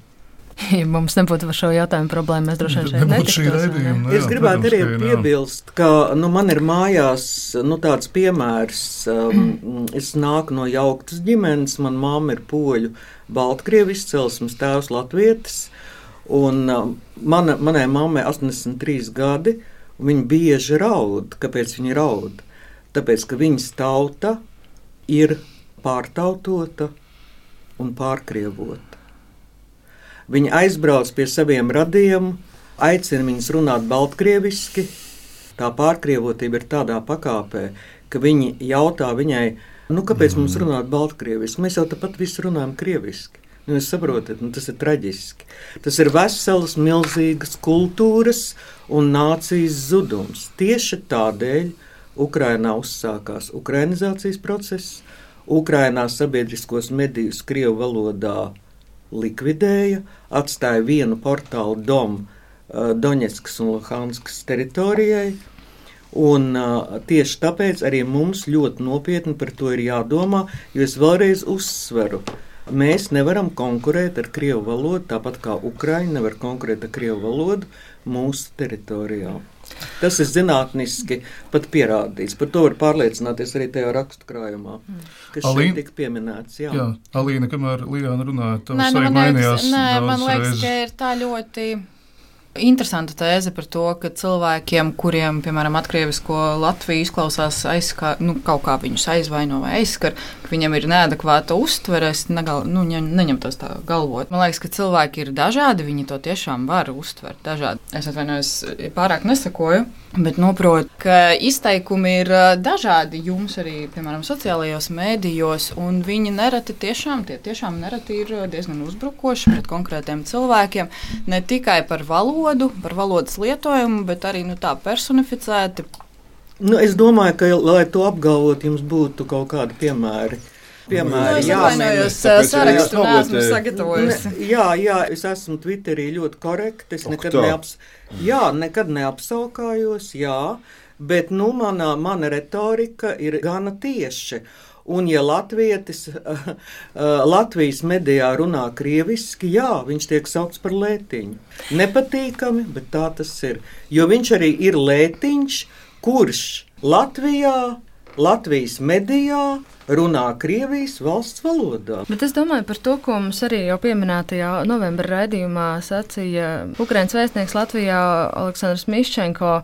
Ja mums nebūtu par šo jautājumu problēmu, mēs droši vien šeit Nebūtu šī netiktos, vai ne? raidījuma. Nu, Es gribētu arī piebilst, ka nu, man ir mājās nu, tāds piemērs. Um, es nāku no jauktas ģimenes, manā mamma ir poļu, baltkrievis izcelsmes tēvs, latvietis. Un, um, mana, manai mammai ir 83 gadi, un viņa bieži raud. Kāpēc viņa raud? Tāpēc, ka viņas tauta ir pārtautota un pārkrievota. Viņa aizbrauc pie saviem radiem, aicina viņus runāt baltkrieviski. Tā pārkrievotība ir tādā pakāpē, ka viņi jautā viņai, nu, kāpēc mums runāt baltkrieviski? Mēs jau tāpat visi runājam krieviski. Nu, jūs saprotat, nu, tas ir traģiski. Tas ir veselas, milzīgas kultūras un nācijas zudums. Tieši tādēļ Ukrainā uzsākās ukrainizācijas process. Ukrainā sabiedriskos medijus Krievu valodā likvidēja, atstāja vienu portālu Domu Doņetskas un Luhanskas teritorijai. Un, uh, tieši tāpēc arī mums ļoti nopietni par to ir jādomā, jo es vēlreiz uzsveru, mēs nevaram konkurēt ar krievu valodu, tāpat kā Ukraiņa nevar konkurēt ar krievu valodu mūsu teritorijā. Tas ir zinātniski pat pierādīts. Par to var pārliecināties arī tajā rakstu krājumā, kas Alīna? šeit tika pieminēts. Jā. Jā, Alīna, kamēr Lijāna runāja, Nē, tavs nu, arī man mainījās. nē, man liekas ka ir tā ļoti. Interesanta tēze par to, ka cilvēkiem, kuriem, piemēram, atkrievisko Latviju izklausās aizskā, nu, kaut kā viņus aizvaino vai aizskar, ka viņiem ir neadekvāta uztvere, es negal, nu, ne, neņemtos tā galvot. Man liekas, ka cilvēki ir dažādi, viņi to tiešām var uztvert dažādi. Es atvainojos, pārāk nesakoju, bet noprotu, ka izteikumi ir dažādi jums arī, piemēram, sociālajos mēdījos, un viņi nereti tiešām, tie tiešām nereti ir diezgan uzbrukoši pret konkrētiem cilvēkiem, ne tikai par valodu, par valodas lietojumu, bet arī nu, tā personificēti. Nu, es domāju, ka, lai to apgalvot, jums būtu kaut kādi piemēri. Nu, Piemēri, es sarakstu es neesmu sagatavojusi. Ne, jā, jā, es esmu Twitterī ļoti korekti. Es nekad, tā. neaps, jā, nekad neapsaukājos, jā, bet nu, mana, mana retorika ir gana tieša. Un, ja latvietis uh, Latvijas medijā runā krieviski, jā, viņš tiek saukts par lētiņu. Nepatīkami, bet tā tas ir. Jo viņš arī ir lētiņš, kurš Latvijā, Latvijas medijā runā Krievijas valsts valodā. Bet es domāju par to, ko mums arī jau pieminētajā novembra raidījumā sacīja Ukraiņas vēstnieks Latvijā Aleksandrs Miščenko.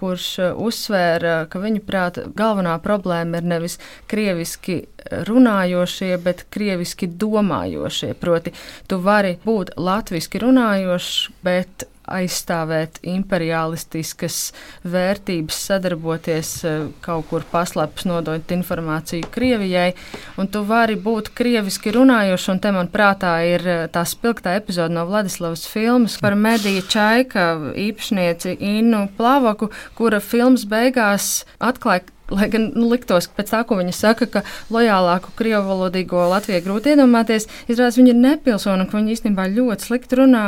Kurš uh, uzsvēra, ka viņa prāta galvenā problēma ir nevis krieviski runājošie, bet krieviski domājošie. Proti, tu vari būt latviešu runājošs, bet aizstāvēt imperialistiskas vērtības, sadarboties eh, kaut kur paslēpus, nodot informāciju Krievijai, un tu vari būt krieviski runājošs, un te man prātā ir eh, tā spilgtā epizode no Vladislavas filmas par mediju čaika īpašnieci Innu Plavaku, kura filmas beigās atklāja, Lai gan nu, liktos pēc tā, ko viņa saka, ka lojālāku krievu valodīgo Latviju grūti iedomāties, izrādās viņa ir nepilsona, ka viņa īstenībā ļoti slikti runā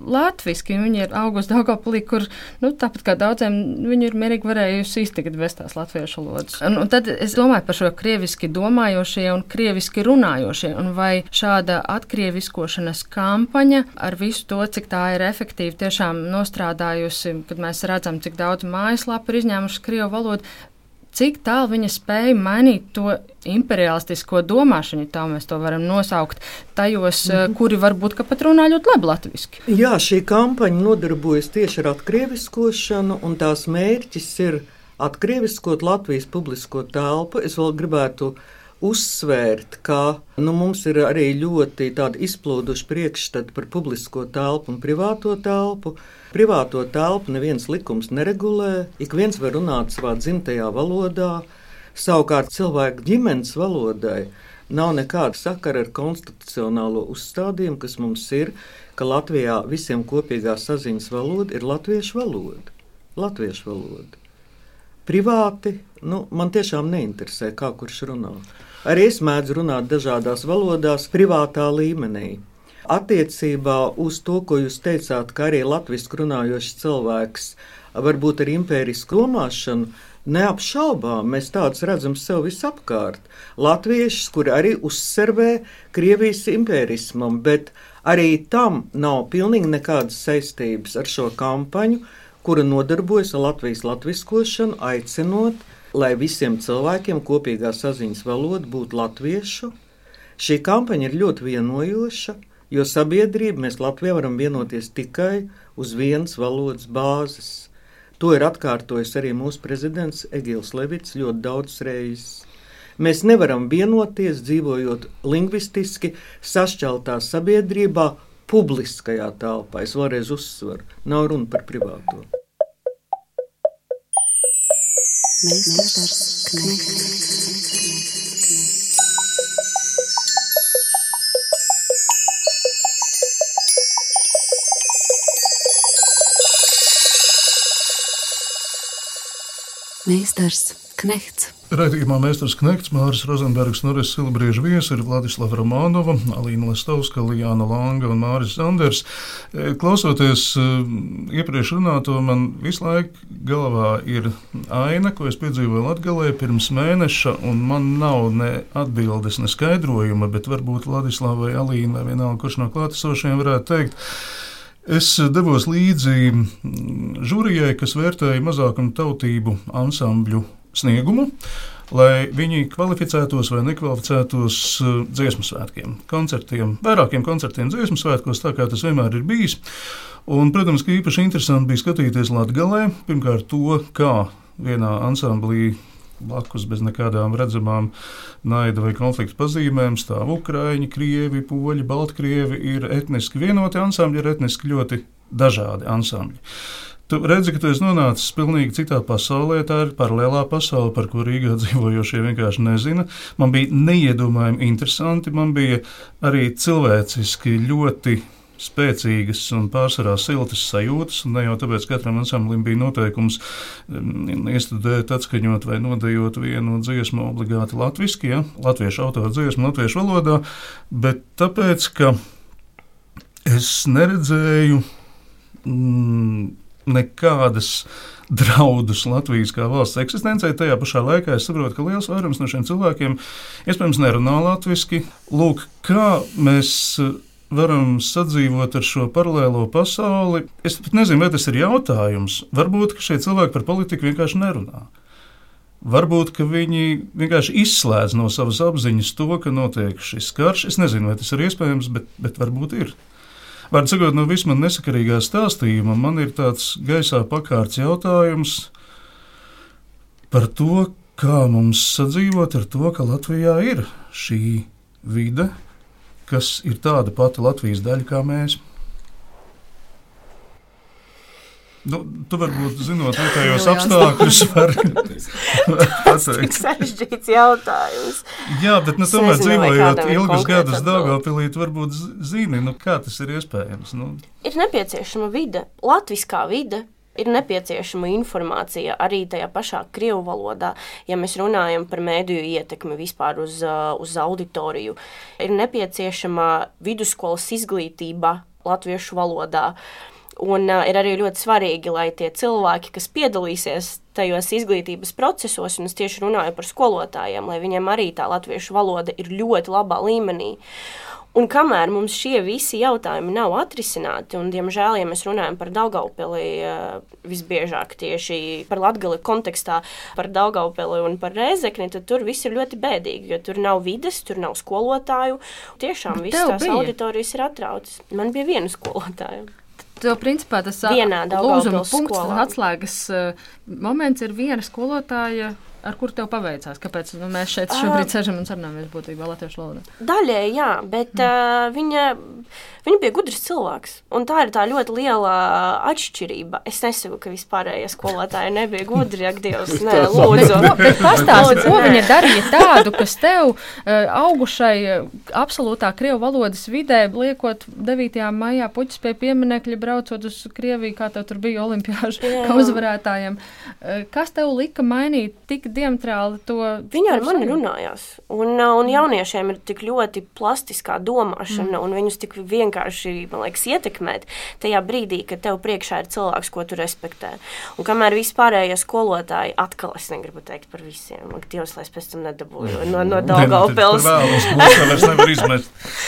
latviski. Viņa ir augusta Daugopilī, kur, nu, tāpat kā daudziem, viņa ir mierīgi varējusi iztikt bez tās latviešu valodas. Un, un tad es domāju par šo krieviski domājošie un krieviski runājošie, un vai šāda atkrieviskošanas kampaņa ar visu to, cik tā ir efektīvi tiešām nostrādājusi, kad mēs redzam, cik daudz mājaslapu ir izņēmušas krievu valodu, cik tālu viņa spēja mainīt to imperialistisko domāšanu, tā mēs to varam nosaukt, tajos, mm -hmm. kuri varbūt pat runā ļoti labi latviešu. Jā, šī kampaņa nodarbojas tieši ar atkrieviskošanu, un tās mērķis ir atkrieviskot Latvijas publisko telpu. Es vēl gribētu uzsvērt, ka nu, mums ir arī ļoti izplūduši priekšstati par publisko telpu un privāto telpu. Privāto telpu neviens likums neregulē, ik viens var runāt savā dzimtajā valodā, savukārt cilvēku ģimenes valodai nav nekāda sakara ar konstitucionālo uzstādījumu, kas mums ir, ka Latvijā visiem kopīgā saziņas valoda ir latviešu valoda. Latviešu valoda. Privāti nu, man tiešām neinteresē, kā kurš runā. Arī es mēdzu runāt dažādās valodās, privātā līmenī. Attiecībā uz to, ko jūs teicāt, ka arī latviešu runājošs cilvēks varbūt ar impērisku domāšanu, neapšaubām mēs tādus redzam sev visapkārt. Latviešus, kuri arī uzservē Krievijas impērismam, bet arī tam nav pilnīgi nekādas saistības ar šo kampaņu, kura nodarbojas ar Latvijas latviskošanu, aicinot, lai visiem cilvēkiem kopīgā saziņas valoda būtu latviešu. Šī kampaņa ir ļoti vienojoša, Jo sabiedrība mēs Latvijā varam vienoties tikai uz vienas valodas bāzes. To ir atkārtojis arī mūsu prezidents Egils Levits ļoti daudz reizes. Mēs nevaram vienoties dzīvojot lingvistiski sašķeltā sabiedrībā, publiskajā telpā. Es vēlreiz uzsveru, nav runa par privāto. Mēs Meistars Knehts. Raidījumā Mēsters Knekts, Māris Rozenbergs, Noris Silbrieža viesi ir Vladislava Romanova, Alīna Lestovska, Lijāna Langa un Māris Zanders. E, klausoties e, iepriekš runāto, man visu laiku galvā ir aina, ko es piedzīvoju Latgalē pirms mēneša, un man nav ne atbildes, ne skaidrojuma, bet varbūt Vladislavai, Alīna vai vienalga, kurš no klātesošiem varētu teikt. Es devos līdzi mm, žūrijai, kas vērtēja mazākumu tautību ansambļu sniegumu, lai viņi kvalificētos vai nekvalificētos eh, dziesmu svētkiem, koncertiem, vairākiem koncertiem dziesmu svētkos, tā kā tas vienmēr ir bijis. Un, protams, ka īpaši interesanti bija skatīties Latvijā. Pirmkārt, to, kā vienā ansamblī blakus bez nekādām redzamām naida vai konflikta pazīmēm stāv Ukrāņi, Krievi, Poļi, Baltkrievi. Ir etniski vienoti ansambļi, ir etniski ļoti dažādi ansambļi. Tu redzi, ka tu esi nonācis pilnīgi citā pasaulē. Tā ir paralēlā pasaule, par ko Rīgā dzīvojošie vienkārši nezina. Man bija neiedomājami interesanti, man bija arī cilvēciski ļoti spēcīgas un pārsvarā siltas sajūtas. Ne jau tāpēc, ka katram ansamblim bija noteikums mm, iestudēt, atskaņot vai nodejot vienu dziesmu obligāti latviešu, ja? latviešu autoru dziesmu, latviešu valodā, bet tāpēc, ka es neredzēju mm, nekādas draudus Latvijas kā valsts eksistencei. Tajā pašā laikā es saprotu, ka liels vairums no šiem cilvēkiem iespējams nerunā latviešu. Lūk, kā mēs varam sadzīvot ar šo paralēlo pasauli. Es pat nezinu, vai tas ir jautājums. Varbūt šie cilvēki par politiku vienkārši nerunā. Varbūt viņi vienkārši izslēdz no savas apziņas to, ka notiek šis karš. Es nezinu, vai tas ir iespējams, bet, bet varbūt ir. Vārds sakot, no vismaz nesakarīgā stāstījuma man ir tāds gaisā pakārts jautājums par to, kā mums sadzīvot ar to, ka Latvijā ir šī vide, kas ir tāda pati Latvijas daļa kā mēs. Nu, tu varbūt zinot, vietējos apstākļus, var pateikt. Sarežģīts jautājums. Jā, bet nu, tomēr dzīvojot ilgus gadus Daugavpilī, tu varbūt zini, nu, kā tas ir iespējams. Nu. Ir nepieciešama vide, latviskā vide, ir nepieciešama informācija arī tajā pašā krievu valodā. Ja mēs runājam par mēdīju ietekmi vispār uz, uh, uz auditoriju, ir nepieciešama vidusskolas izglītība latviešu valodā. Un uh, ir arī ļoti svarīgi, lai tie cilvēki, kas piedalīsies tajos izglītības procesos, un es tieši runāju par skolotājiem, lai viņiem arī tā latviešu valoda ir ļoti labā līmenī. Un kamēr mums šie visi jautājumi nav atrisināti, un, diemžēl, ja mēs runājam par Daugaupili, eh, visbiežāk tieši par Latgali kontekstā, par Daugaupili un par Rēzekni, tad tur viss ir ļoti bēdīgi, jo tur nav vides, tur nav skolotāju. Tiešām viss tās bija. auditorijas ir atrautas. Man bija viena skolotāja. Tev, principā, tas lūzuma punkts, atslēgas uh, moments ir viena skolotāja Ar kur tev paveicās? Kāpēc nu, mēs šeit šobrīd sēžam un sarunājamies būtībā latviešu valodā? Daļēji, jā, bet mm. uh, viņa, viņa bija gudrs cilvēks. Un tā ir tā ļoti liela atšķirība. Es nesaku, ka vispārējie skolotāji nebija gudri, ak, Dievs, nē, lūdzu. Pastāsti, ko viņa darīja tādu, kas tev uh, augušai absolūtā krievu valodas vidē, liekot 9. maijā puķis pie pieminekļa, braucot uz Krieviju, kā tev tur bija olimpiāžu uzvarētājiem. Uh, kas tev lika mainīt tik diametrāli to. Viņi ar mani runājās. Un, uh, un jauniešiem ir tik ļoti plastiskā domāšana, mm. un viņus tik vienkārši liekas, ietekmēt tajā brīdī, kad tev priekšā ir cilvēks, ko tu respektē. Un kamēr vispārējie skolotāji, atkal es negribu teikt par visiem, ka Dievs, lai es pēc tam nedabūju no, no Daugaupils.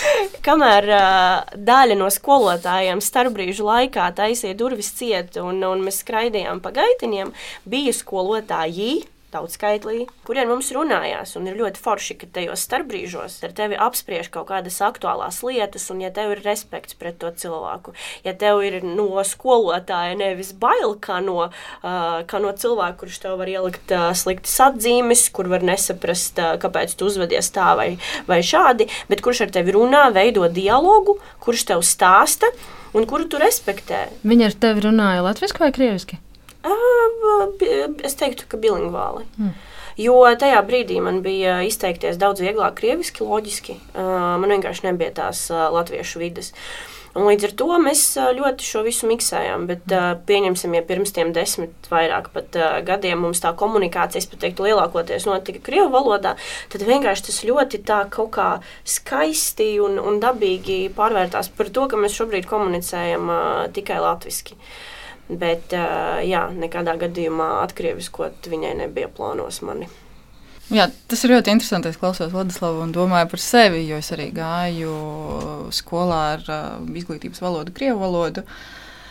kamēr uh, daļa no skolotājiem starpbrīžu laikā taisīja durvis ciet un, un mēs skraidījām pa gaitiņiem, bija skolotāji, tautskaitlī, kuriem mums runājās. Un ir ļoti forši, ka tajos starpbrīžos ar tevi apspriež kaut kādas aktuālās lietas, un ja tev ir respekts pret to cilvēku, ja tev ir no skolotāja nevis bail kā no, uh, kā no cilvēka, kurš tev var ielikt uh, sliktas atzīmes, kur var nesaprast, uh, kāpēc tu uzvedies tā vai, vai šādi, bet kurš ar tevi runā, veido dialogu, kurš tev stāsta un kuru tu respektē. Viņa ar tevi runāja latviešu vai krieviski? Es teiktu, ka bilingvāli. Mm. Jo tajā brīdī man bija izteikties daudz vieglāk, krieviski, loģiski. Man vienkārši nebija tās latviešu vidas. Un līdz ar to mēs ļoti šo visu miksējām. Bet, uh, pieņemsim, ja pirms tam desmit vairāk pat, gadiem mums tā komunikācija, es teiktu, lielākoties notika krievu valodā, tad vienkārši tas ļoti tā kaut kā skaisti un, un dabīgi pārvērtās par to, ka mēs šobrīd komunicējam tikai latviešu. Bet, jā, nekādā gadījumā atkrieviskot viņai nebija plānos mani. Jā, tas ir ļoti interesanti. Es klausos Vladislavu un domāju par sevi, jo es arī gāju skolā ar uh, izglītības valodu, krievu valodu.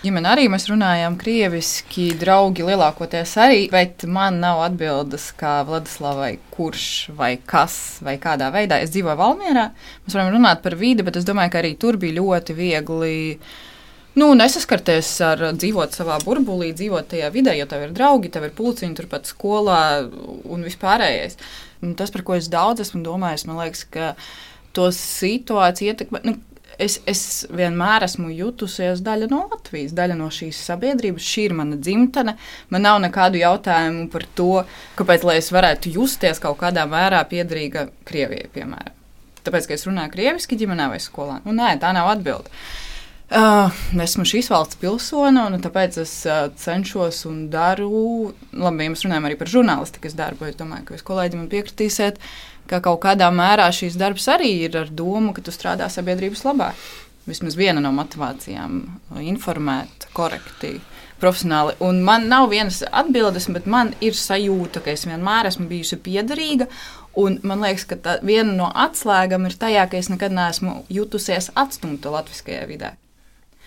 Ģimene arī mēs runājām krieviski, draugi lielākoties arī, bet man nav atbildes, kā Vladislavai, kurš vai kas vai kādā veidā. Es dzīvoju Valmierā, mēs varam runāt par vidi, bet es domāju, ka arī tur bija ļoti viegli Nu, nesaskarties ar dzīvot savā burbulī, dzīvot tajā vidē, jo tev ir draugi, tev ir pulciņi turpat skolā un vispārējais. Un tas, par ko es daudz esmu domājis, man liekas, ka to situāciju ietekmē. Nu, es, es vienmēr esmu jutusies daļa no Latvijas, daļa no šīs sabiedrības. Šī ir mana dzimtene. Man nav nekādu jautājumu par to, kāpēc es varētu justies kaut kādā mērā piederīga Krievijai, piemēram. Tāpēc, ka es runāju krieviski ģimenē vai skolā. Nu, nē, tā nav atbilde. Uh, esmu šīs valsts pilsone, un tāpēc es uh, cenšos un daru. Labi, ja mēs runājam arī par žurnālistikas darbu, es domāju, ka jūs kolēģi man piekritīsiet, ka kaut kādā mērā šīs darbs arī ir ar domu, ka tu strādā sabiedrības labā. Vismaz viena no motivācijām - informēt, korekti, profesionāli. Un man nav vienas atbildes, bet man ir sajūta, ka es vienmēr esmu bijusi piederīga. Un man liekas, ka tā, viena no atslēgām ir tajā, ka es nekad neesmu jutusies atstumta latviskajā vidē.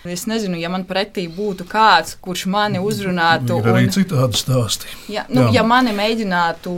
Es nezinu, ja man pretī būtu kāds, kurš mani uzrunātu. Ir arī un, citādi stāsti. Ja, nu, Jā. ja mani mēģinātu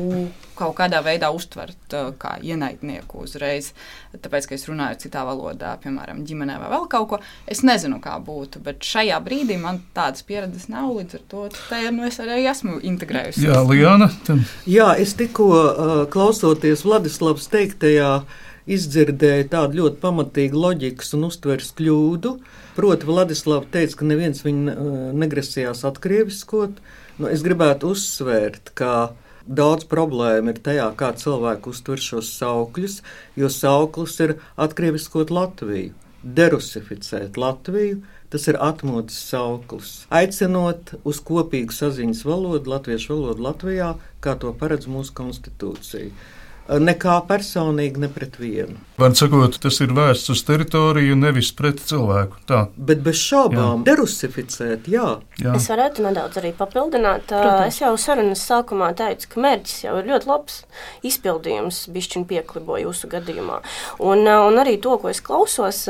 kaut kādā veidā uztvert uh, kā ienaidnieku uzreiz, tāpēc, ka es runāju citā valodā, piemēram, ģimenē vai vēl kaut ko. Es nezinu, kā būtu, bet šajā brīdī man tādas pieredzes nav. Līdz ar to nu, es arī esmu integrējusi. Jā, Liana. Tam. Jā, es tikko uh, klausoties Vladislavas teiktajā. Ja izdzirdēju tādu ļoti pamatīgu loģikas un uztveres kļūdu. Proti, Vladislavs teica, ka neviens viņu uh, negrasījās atkrieviskot. Nu, es gribētu uzsvērt, ka daudz problēmu ir tajā, kā cilvēki uztver šos saukļus, jo sauklis ir atkrieviskot Latviju. derusificēt Latviju. Tas ir atmodas sauklis. Aicinot uz kopīgu saziņas valodu, latviešu valodu Latvijā, kā to paredz mūsu konstitūcija nekā personīgi, ne pret vienu. Var sakot, tas ir vērsts uz teritoriju, nevis pret cilvēku. Tā. Bet bez šaubām, jā. derusificēt, jā. jā. Es varētu nedaudz arī papildināt. Protams. Es jau sarunas sākumā teicu, ka mērķis jau ir ļoti labs. Izpildījums bišķiņ pieklibo jūsu gadījumā. Un, un arī to, ko es klausos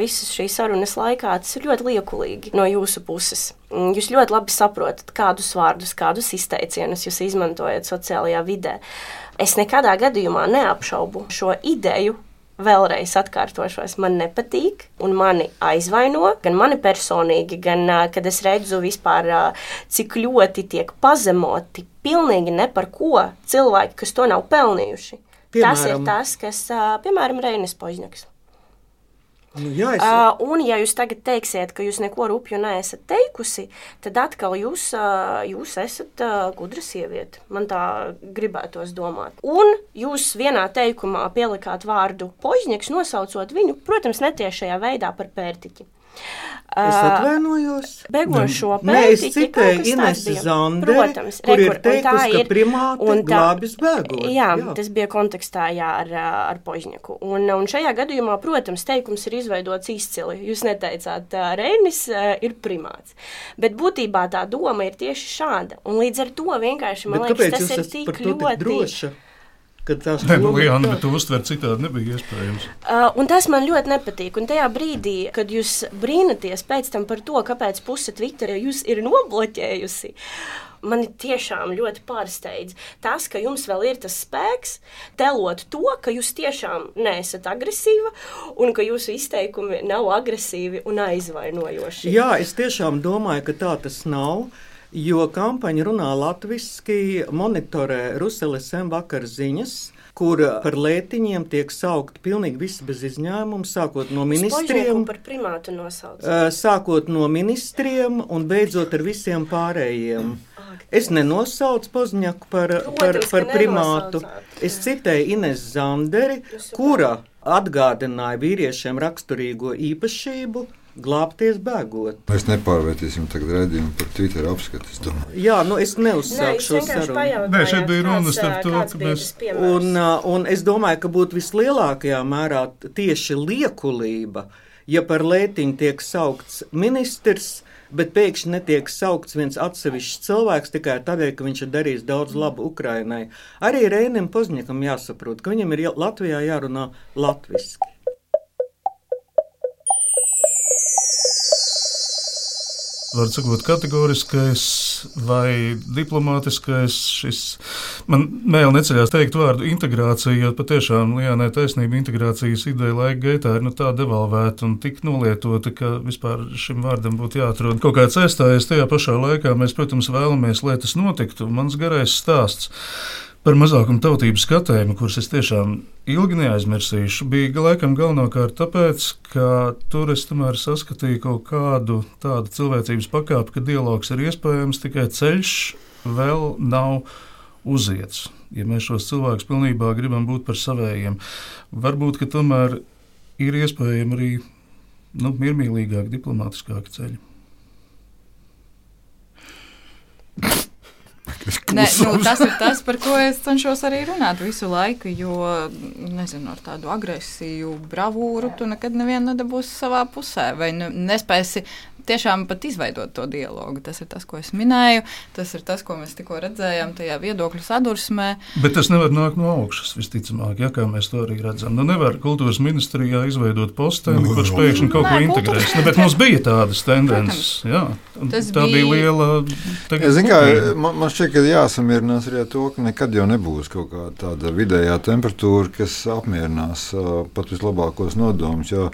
visas šīs sarunas laikā, tas ir ļoti liekulīgi no jūsu puses. Jūs ļoti labi saprotat, kādus vārdus, kādus izteicienus jūs izmantojat sociālajā vidē. Es nekādā gadījumā neapšaubu šo ideju. Vēlreiz atkārtošos, man nepatīk, un mani aizvaino gan mani personīgi, gan kad es redzu vispār, cik ļoti tiek pazemoti pilnīgi ne par ko cilvēki, kas to nav pelnījuši. Piemēram, tas ir tas, kas, piemēram, Reinis Požņaks. Nu, jā, es... uh, un, ja jūs tagad teiksiet, ka jūs neko rupju neesat teikusi, tad atkal jūs, uh, jūs esat uh, gudra sieviete. Man tā gribētos domāt. Un jūs vienā teikumā pielikāt vārdu poizņeks, nosaucot viņu, protams, netiešajā veidā par pērtiķi. Es atvainojos. Beigās šo pētījumu citēju Inesu Zanderi, Protams, kur ir teikusi, ka primāte glābis bēgot. Jā, jā, tas bija kontekstā jā, ar, ar Požņaku. Un, un šajā gadījumā, protams, teikums ir izveidots izcili. Jūs neteicāt, Reinis ir primāts. Bet būtībā tā doma ir tieši šāda. Un līdz ar to vienkārši man Bet liekas, tas ir tik ļoti droši kad ne, nu, Liana, bet uztvert citādi nebija iespējams. Uh, un tas man ļoti nepatīk. Un tajā brīdī, kad jūs brīnaties pēc tam par to, kāpēc puse Twitterī jūs ir nobloķējusi, mani tiešām ļoti pārsteidz tas, ka jums vēl ir tas spēks telot to, ka jūs tiešām neesat agresīva un ka jūsu izteikumi nav agresīvi un aizvainojoši. Jā, es tiešām domāju, ka tā tas nav. Jo kampaņa runā latviešu, monitorē Ruseles vakar ziņas, kur par lētiņiem tiek saukti pilnīgi visi bez izņēmuma, sākot no ministriem, par primātu nosaukt. Sākot no ministriem un beidzot ar visiem pārējiem. Es nenosaucu Pozņaku par, par, par primātu. Es citēju Ines Zanderi, kura atgādināja vīriešiem raksturīgo īpašību glābties bēgot. Mēs nepārvērtīsim tagad redzējumu par Twitter apskatu. Jā, nu es neuzsāku šo sarunu. Nē, šeit bija runa starp to, ka mēs. Un, un es domāju, ka būtu vislielākajā mērā tieši liekulība, ja par lētiņu tiek saukts ministrs. Bet pēkšņi netiek saukts viens atsevišķs cilvēks tikai tādēļ, ka viņš ir darījis daudz labu Ukrainai. Arī Rēnam Pozņakam jāsaprot, ka viņam ir Latvijā jārunā latviešu. Var sakot, kategoriskais vai diplomātiskais. Šis, man vēl neceļās teikt vārdu integrācija, jo patiešām Lijānai taisnība integrācijas ideja laika gaitā ir nu, tā devalvēta un tik nolietota, ka vispār šim vārdam būtu jāatrod kaut kāds aizstājies. Tajā pašā laikā mēs, protams, vēlamies, lai tas notiktu. Mans garais stāsts par mazākumu tautību skatējumu, kurus es tiešām ilgi neaizmirsīšu, bija laikam galvenokārt tāpēc, ka tur es tomēr saskatīju kaut kādu tādu cilvēcības pakāpi, ka dialogs ir iespējams, tikai ceļš vēl nav uziets. Ja mēs šos cilvēkus pilnībā gribam būt par savējiem, varbūt tomēr ir iespējami arī nu, miermīlīgāki, diplomātiskāki ceļi. Ne, nu, tas ir tas, par ko es cenšos arī runāt visu laiku. Jo, nezinu, ar tādu agresiju, bravūru tu nekad nedabūsi savā pusē. Vai nespēsi tiešām pat izveidot to dialogu. Tas ir tas, ko es minēju, tas ir tas, ko mēs tikko redzējām tajā viedokļu sadursmē. Bet tas nevar nākt no augšas, visticamāk, ja, kā mēs to arī redzam. Nu, nevar kultūras ministrijā izveidot posteni, nu, kurš pēkšņi kaut ko integrēs. Nu, bet mums bija tādas tendences. Jā, tā bija, bija liela. Tagad, ja, kā, man, man šķiet, ka jāsamierinās arī ar to, ka nekad jau nebūs kaut kāda tāda vidējā temperatūra, kas apmierinās uh, pat vislabākos nodomus. Jo,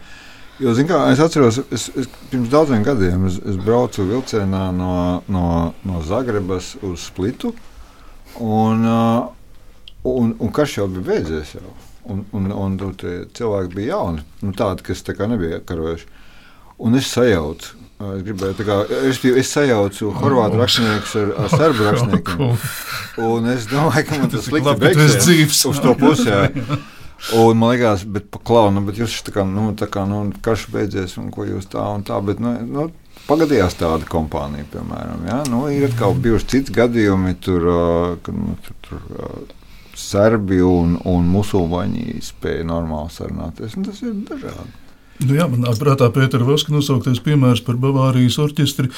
kā, es atceros, es, es pirms daudziem gadiem es, es braucu vilcienā no, no, no Zagrebas uz Splitu. Un, uh, un, un karš jau bija beidzies. Jau. Un, un, un tur cilvēki bija jauni, nu, tādi, kas tā nebija karojuši. Un es sajaucu. Es gribēju, kā, es, es sajaucu horvātu rakstnieku ar, ar serbu rakstnieku. Un es domāju, ka man tas slikti beigsies uz to pusi. Un man liekas, bet paklauna, bet jūs tā kā, nu, tā kā, nu, karš beidzies un ko jūs tā un tā, bet, nu, nu Pagadījās tāda kompānija, piemēram, ja? nu, ir atkal bijuši citi gadījumi, tur, kad nu, tur, tur serbi un, un musulmaņi spēja normāli sarunāties. Tas ir dažādi. Nu jā, man nāk prātā Pētera Vaska nosauktais piemērs par Bavārijas orķestri,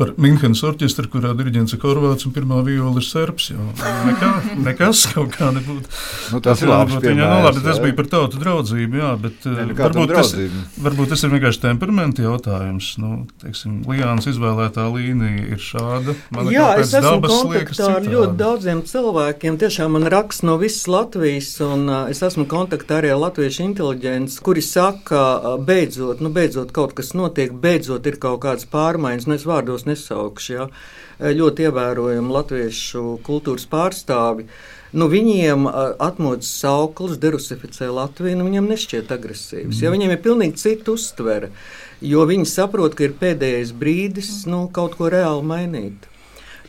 par Minhenes orķestri, kurā diriģents ir Horvāts un pirmā viola ir serbs. Jo, nekā, nekas kaut kā nebūtu. Nu, tas ir labi. Viņa, nu, labi tas bija par tautu draudzību, jā, bet ne, nu, varbūt, tas, varbūt tas ir vienkārši temperamenta jautājums. Nu, teiksim, Lijāns izvēlētā līnija ir šāda. Man jā, es esmu kontaktā ar ļoti daudziem cilvēkiem. Tiešām man raksts no visas Latvijas, un uh, es esmu kontaktā arī ar latviešu inteliģenci, kuri saka, uh, beidzot, nu, beidzot kaut kas notiek, beidzot ir kaut kādas pārmaiņas, nu, es vārdos nesaukšu, ja, ļoti ievērojami latviešu kultūras pārstāvi. Nu, viņiem atmodas sauklis derusificē Latviju, nu, viņiem nešķiet agresīvs. Ja, viņiem ir pilnīgi cita uztvere, jo viņi saprot, ka ir pēdējais brīdis nu, kaut ko reāli mainīt.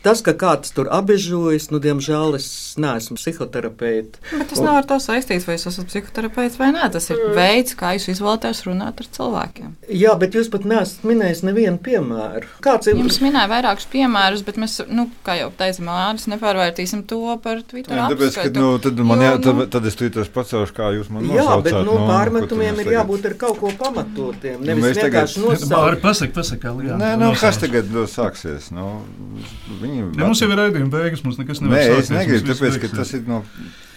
Tas, ka kāds tur apbežojas, nu, diemžēl es neesmu psihoterapeits. Bet tas nav ar to saistīts, vai es esmu psihoterapeits vai nē. Tas ir mm. veids, kā jūs izvēlaties runāt ar cilvēkiem. Jā, bet jūs pat neesat minējis nevienu piemēru. Kāds ir? Jums minēja vairākus piemērus, bet mēs, nu, kā jau teica Mārcis, nepārvērtīsim to par Twitter. Jā, tāpēc, ka, nu, tad, man, jā, tad, tad es Twitter pacelšu, kā jūs man nosaucāt. Jā, bet nu, no, pārmetumiem ir jābūt ar kaut ko pamatotiem. Nu, nevis nu, vienkārši nosaukt. Pasaka, pasaka, Nē, nu, kas tagad nu, sāksies? Nu, Viņi ja, mums jau ir raidījuma beigas, mums nekas nevar Nē, es negribu, tāpēc, ka tas ir no.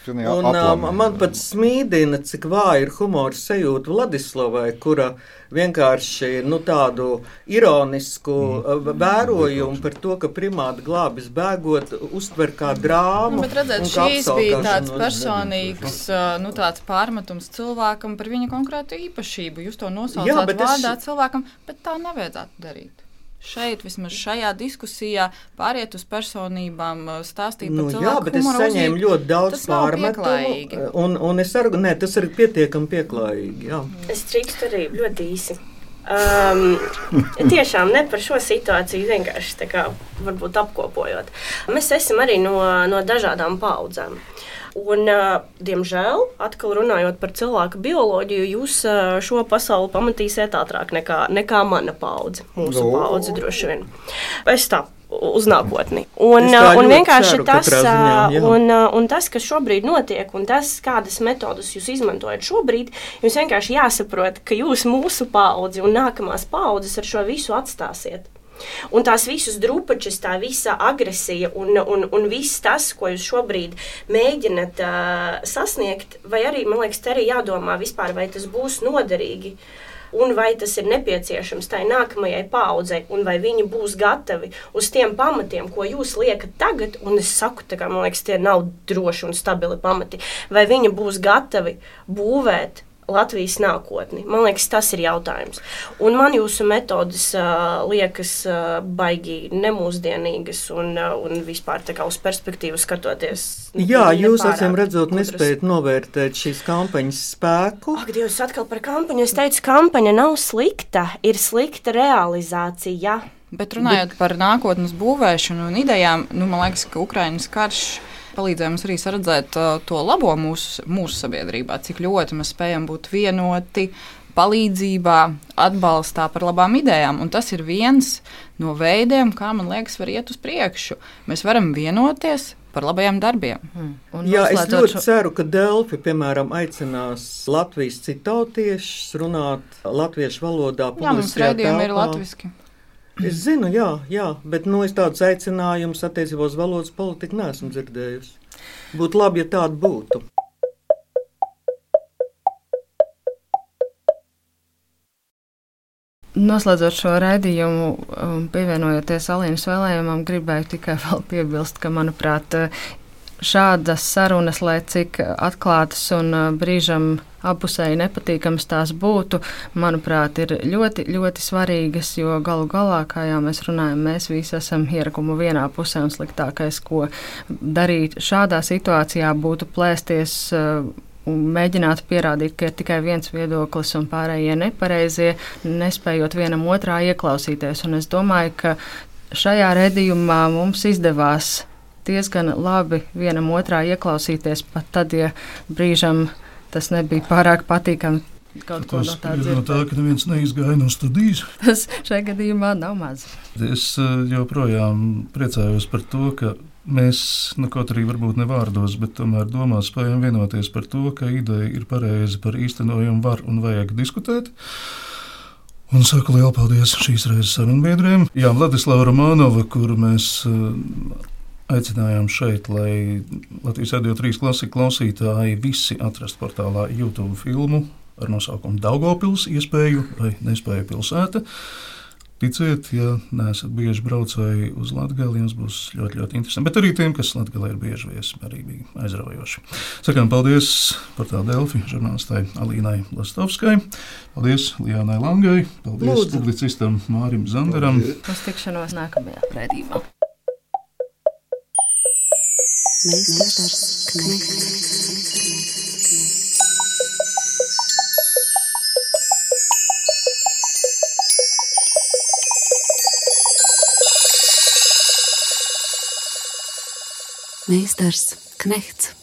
Un, um, man pat smīdina, cik vāja ir humora sajūta Vladislavai, kura vienkārši nu, tādu ironisku mm. vērojumu par to, ka primāti glābis bēgot, uztver kā drāmu. Nu, bet redzēt, šīs bija tāds personīgs nu, tāds pārmetums cilvēkam par viņa konkrētu īpašību. Jūs to nosaucāt vārdā es... cilvēkam, bet tā nevajadzētu darīt šeit, vismaz šajā diskusijā, pāriet uz personībām, stāstīt nu, par cilvēku. Jā, bet es saņēmu uzzīm. ļoti daudz pārmetumu. Un, un es saku, nē, tas ir pietiekami pieklājīgi. Jā. Es drīkstu arī ļoti īsi. Um, tiešām ne par šo situāciju vienkārši tā kā varbūt apkopojot. Mēs esam arī no, no dažādām paudzēm. Un, diemžēl, atkal runājot par cilvēku bioloģiju, jūs šo pasauli pamatīsiet ātrāk nekā, nekā mana paudze, mūsu no. paudze droši vien. Es tā uz nākotni. Un, un vienkārši ceru, tas, ziņā, un, un tas, kas šobrīd notiek, un tas, kādas metodas jūs izmantojat šobrīd, jums vienkārši jāsaprot, ka jūs mūsu paudzi un nākamās paudzes ar šo visu atstāsiet. Un tās visas drupačas, tā visa agresija un, un, un viss tas, ko jūs šobrīd mēģināt uh, sasniegt, vai arī, man liekas, te arī jādomā vispār, vai tas būs noderīgi. Un vai tas ir nepieciešams tai nākamajai paudzei, un vai viņi būs gatavi uz tiem pamatiem, ko jūs liekat tagad, un es saku, ka man liekas, tie nav droši un stabili pamati, vai viņi būs gatavi būvēt Latvijas nākotni? Man liekas, tas ir jautājums. Un man jūsu metodes uh, liekas uh, baigi nemūsdienīgas un, uh, un vispār tā kā uz perspektīvu skatoties. Jā, jūs acīm redzot, nespējat novērtēt šīs kampaņas spēku. Ak, Dievs, atkal par kampaņu. Es teicu, kampaņa nav slikta, ir slikta realizācija. Bet runājot Bet... par nākotnes būvēšanu un idejām, nu, man liekas, ka Ukraiņas karš palīdzēja mums arī redzēt uh, to labo mūsu, mūsu sabiedrībā, cik ļoti mēs spējam būt vienoti. Palīdzībā, atbalstā par labām idejām. Un tas ir viens no veidiem, kā man liekas, var iet uz priekšu. Mēs varam vienoties, par labajiem darbiem. Hmm. Jā, es ļoti šo... ceru, ka Delfi, piemēram, aicinās Latvijas citautiešus runāt latviešu valodā. Jā, mums raidījumi ir latviski. Es zinu, jā, jā bet nu, es tādus aicinājumus attiecībā uz valodas politiku neesmu dzirdējusi. Būtu labi, ja tāda būtu. Noslēdzot šo raidījumu, um, pievienojoties Alīnas vēlējumam, gribēju tikai vēl piebilst, ka, manuprāt, šādas sarunas, lai cik atklātas un uh, brīžam apusēji nepatīkamas tās būtu, manuprāt, ir ļoti, ļoti svarīgas, jo galu galā, kā jau mēs runājam, mēs visi esam ierakumu vienā pusē un sliktākais, ko darīt šādā situācijā, būtu plēsties. Uh, un mēģināt pierādīt, ka ir tikai viens viedoklis un pārējie nepareizie, nespējot vienam otrā ieklausīties. Un es domāju, ka šajā redzījumā mums izdevās diezgan labi vienam otrā ieklausīties, pat tad, ja brīžam tas nebija pārāk patīkami. Kaut ko no tā ir no tā, dzirdēt. ka neviens neizgāja no studijas. Tas šajā gadījumā nav maz. Es eh, joprojām priecājos par to, ka mēs, nu, kaut arī varbūt ne vārdos, bet tomēr domās spējam vienoties par to, ka ideja ir pareiza, par īstenojumu var un vajag diskutēt. Un saku lielu paldies šīs reizes sarunbiedriem. Jā, Vladislava Romanova, kuru mēs eh, aicinājām šeit, lai Latvijas radio trīs klasika klausītāji visi atrast portālā YouTube filmu ar nosaukumu Daugopils iespēju vai nespēju pilsēta. Ticiet, ja neesat bieži braucēji uz Latviju, jums būs ļoti, ļoti interesanti. Bet arī tiem, kas Latvijā ir bieži viesi, arī bija aizraujoši. Sakām paldies par tā Delfi žurnālistai Alīnai Lastovskai. Paldies Lijānai Langai. Paldies Lūdzu. publicistam Mārim Zandaram. Uz tikšanos nākamajā raidījumā. Meistars Knecht. Meistars Knechts.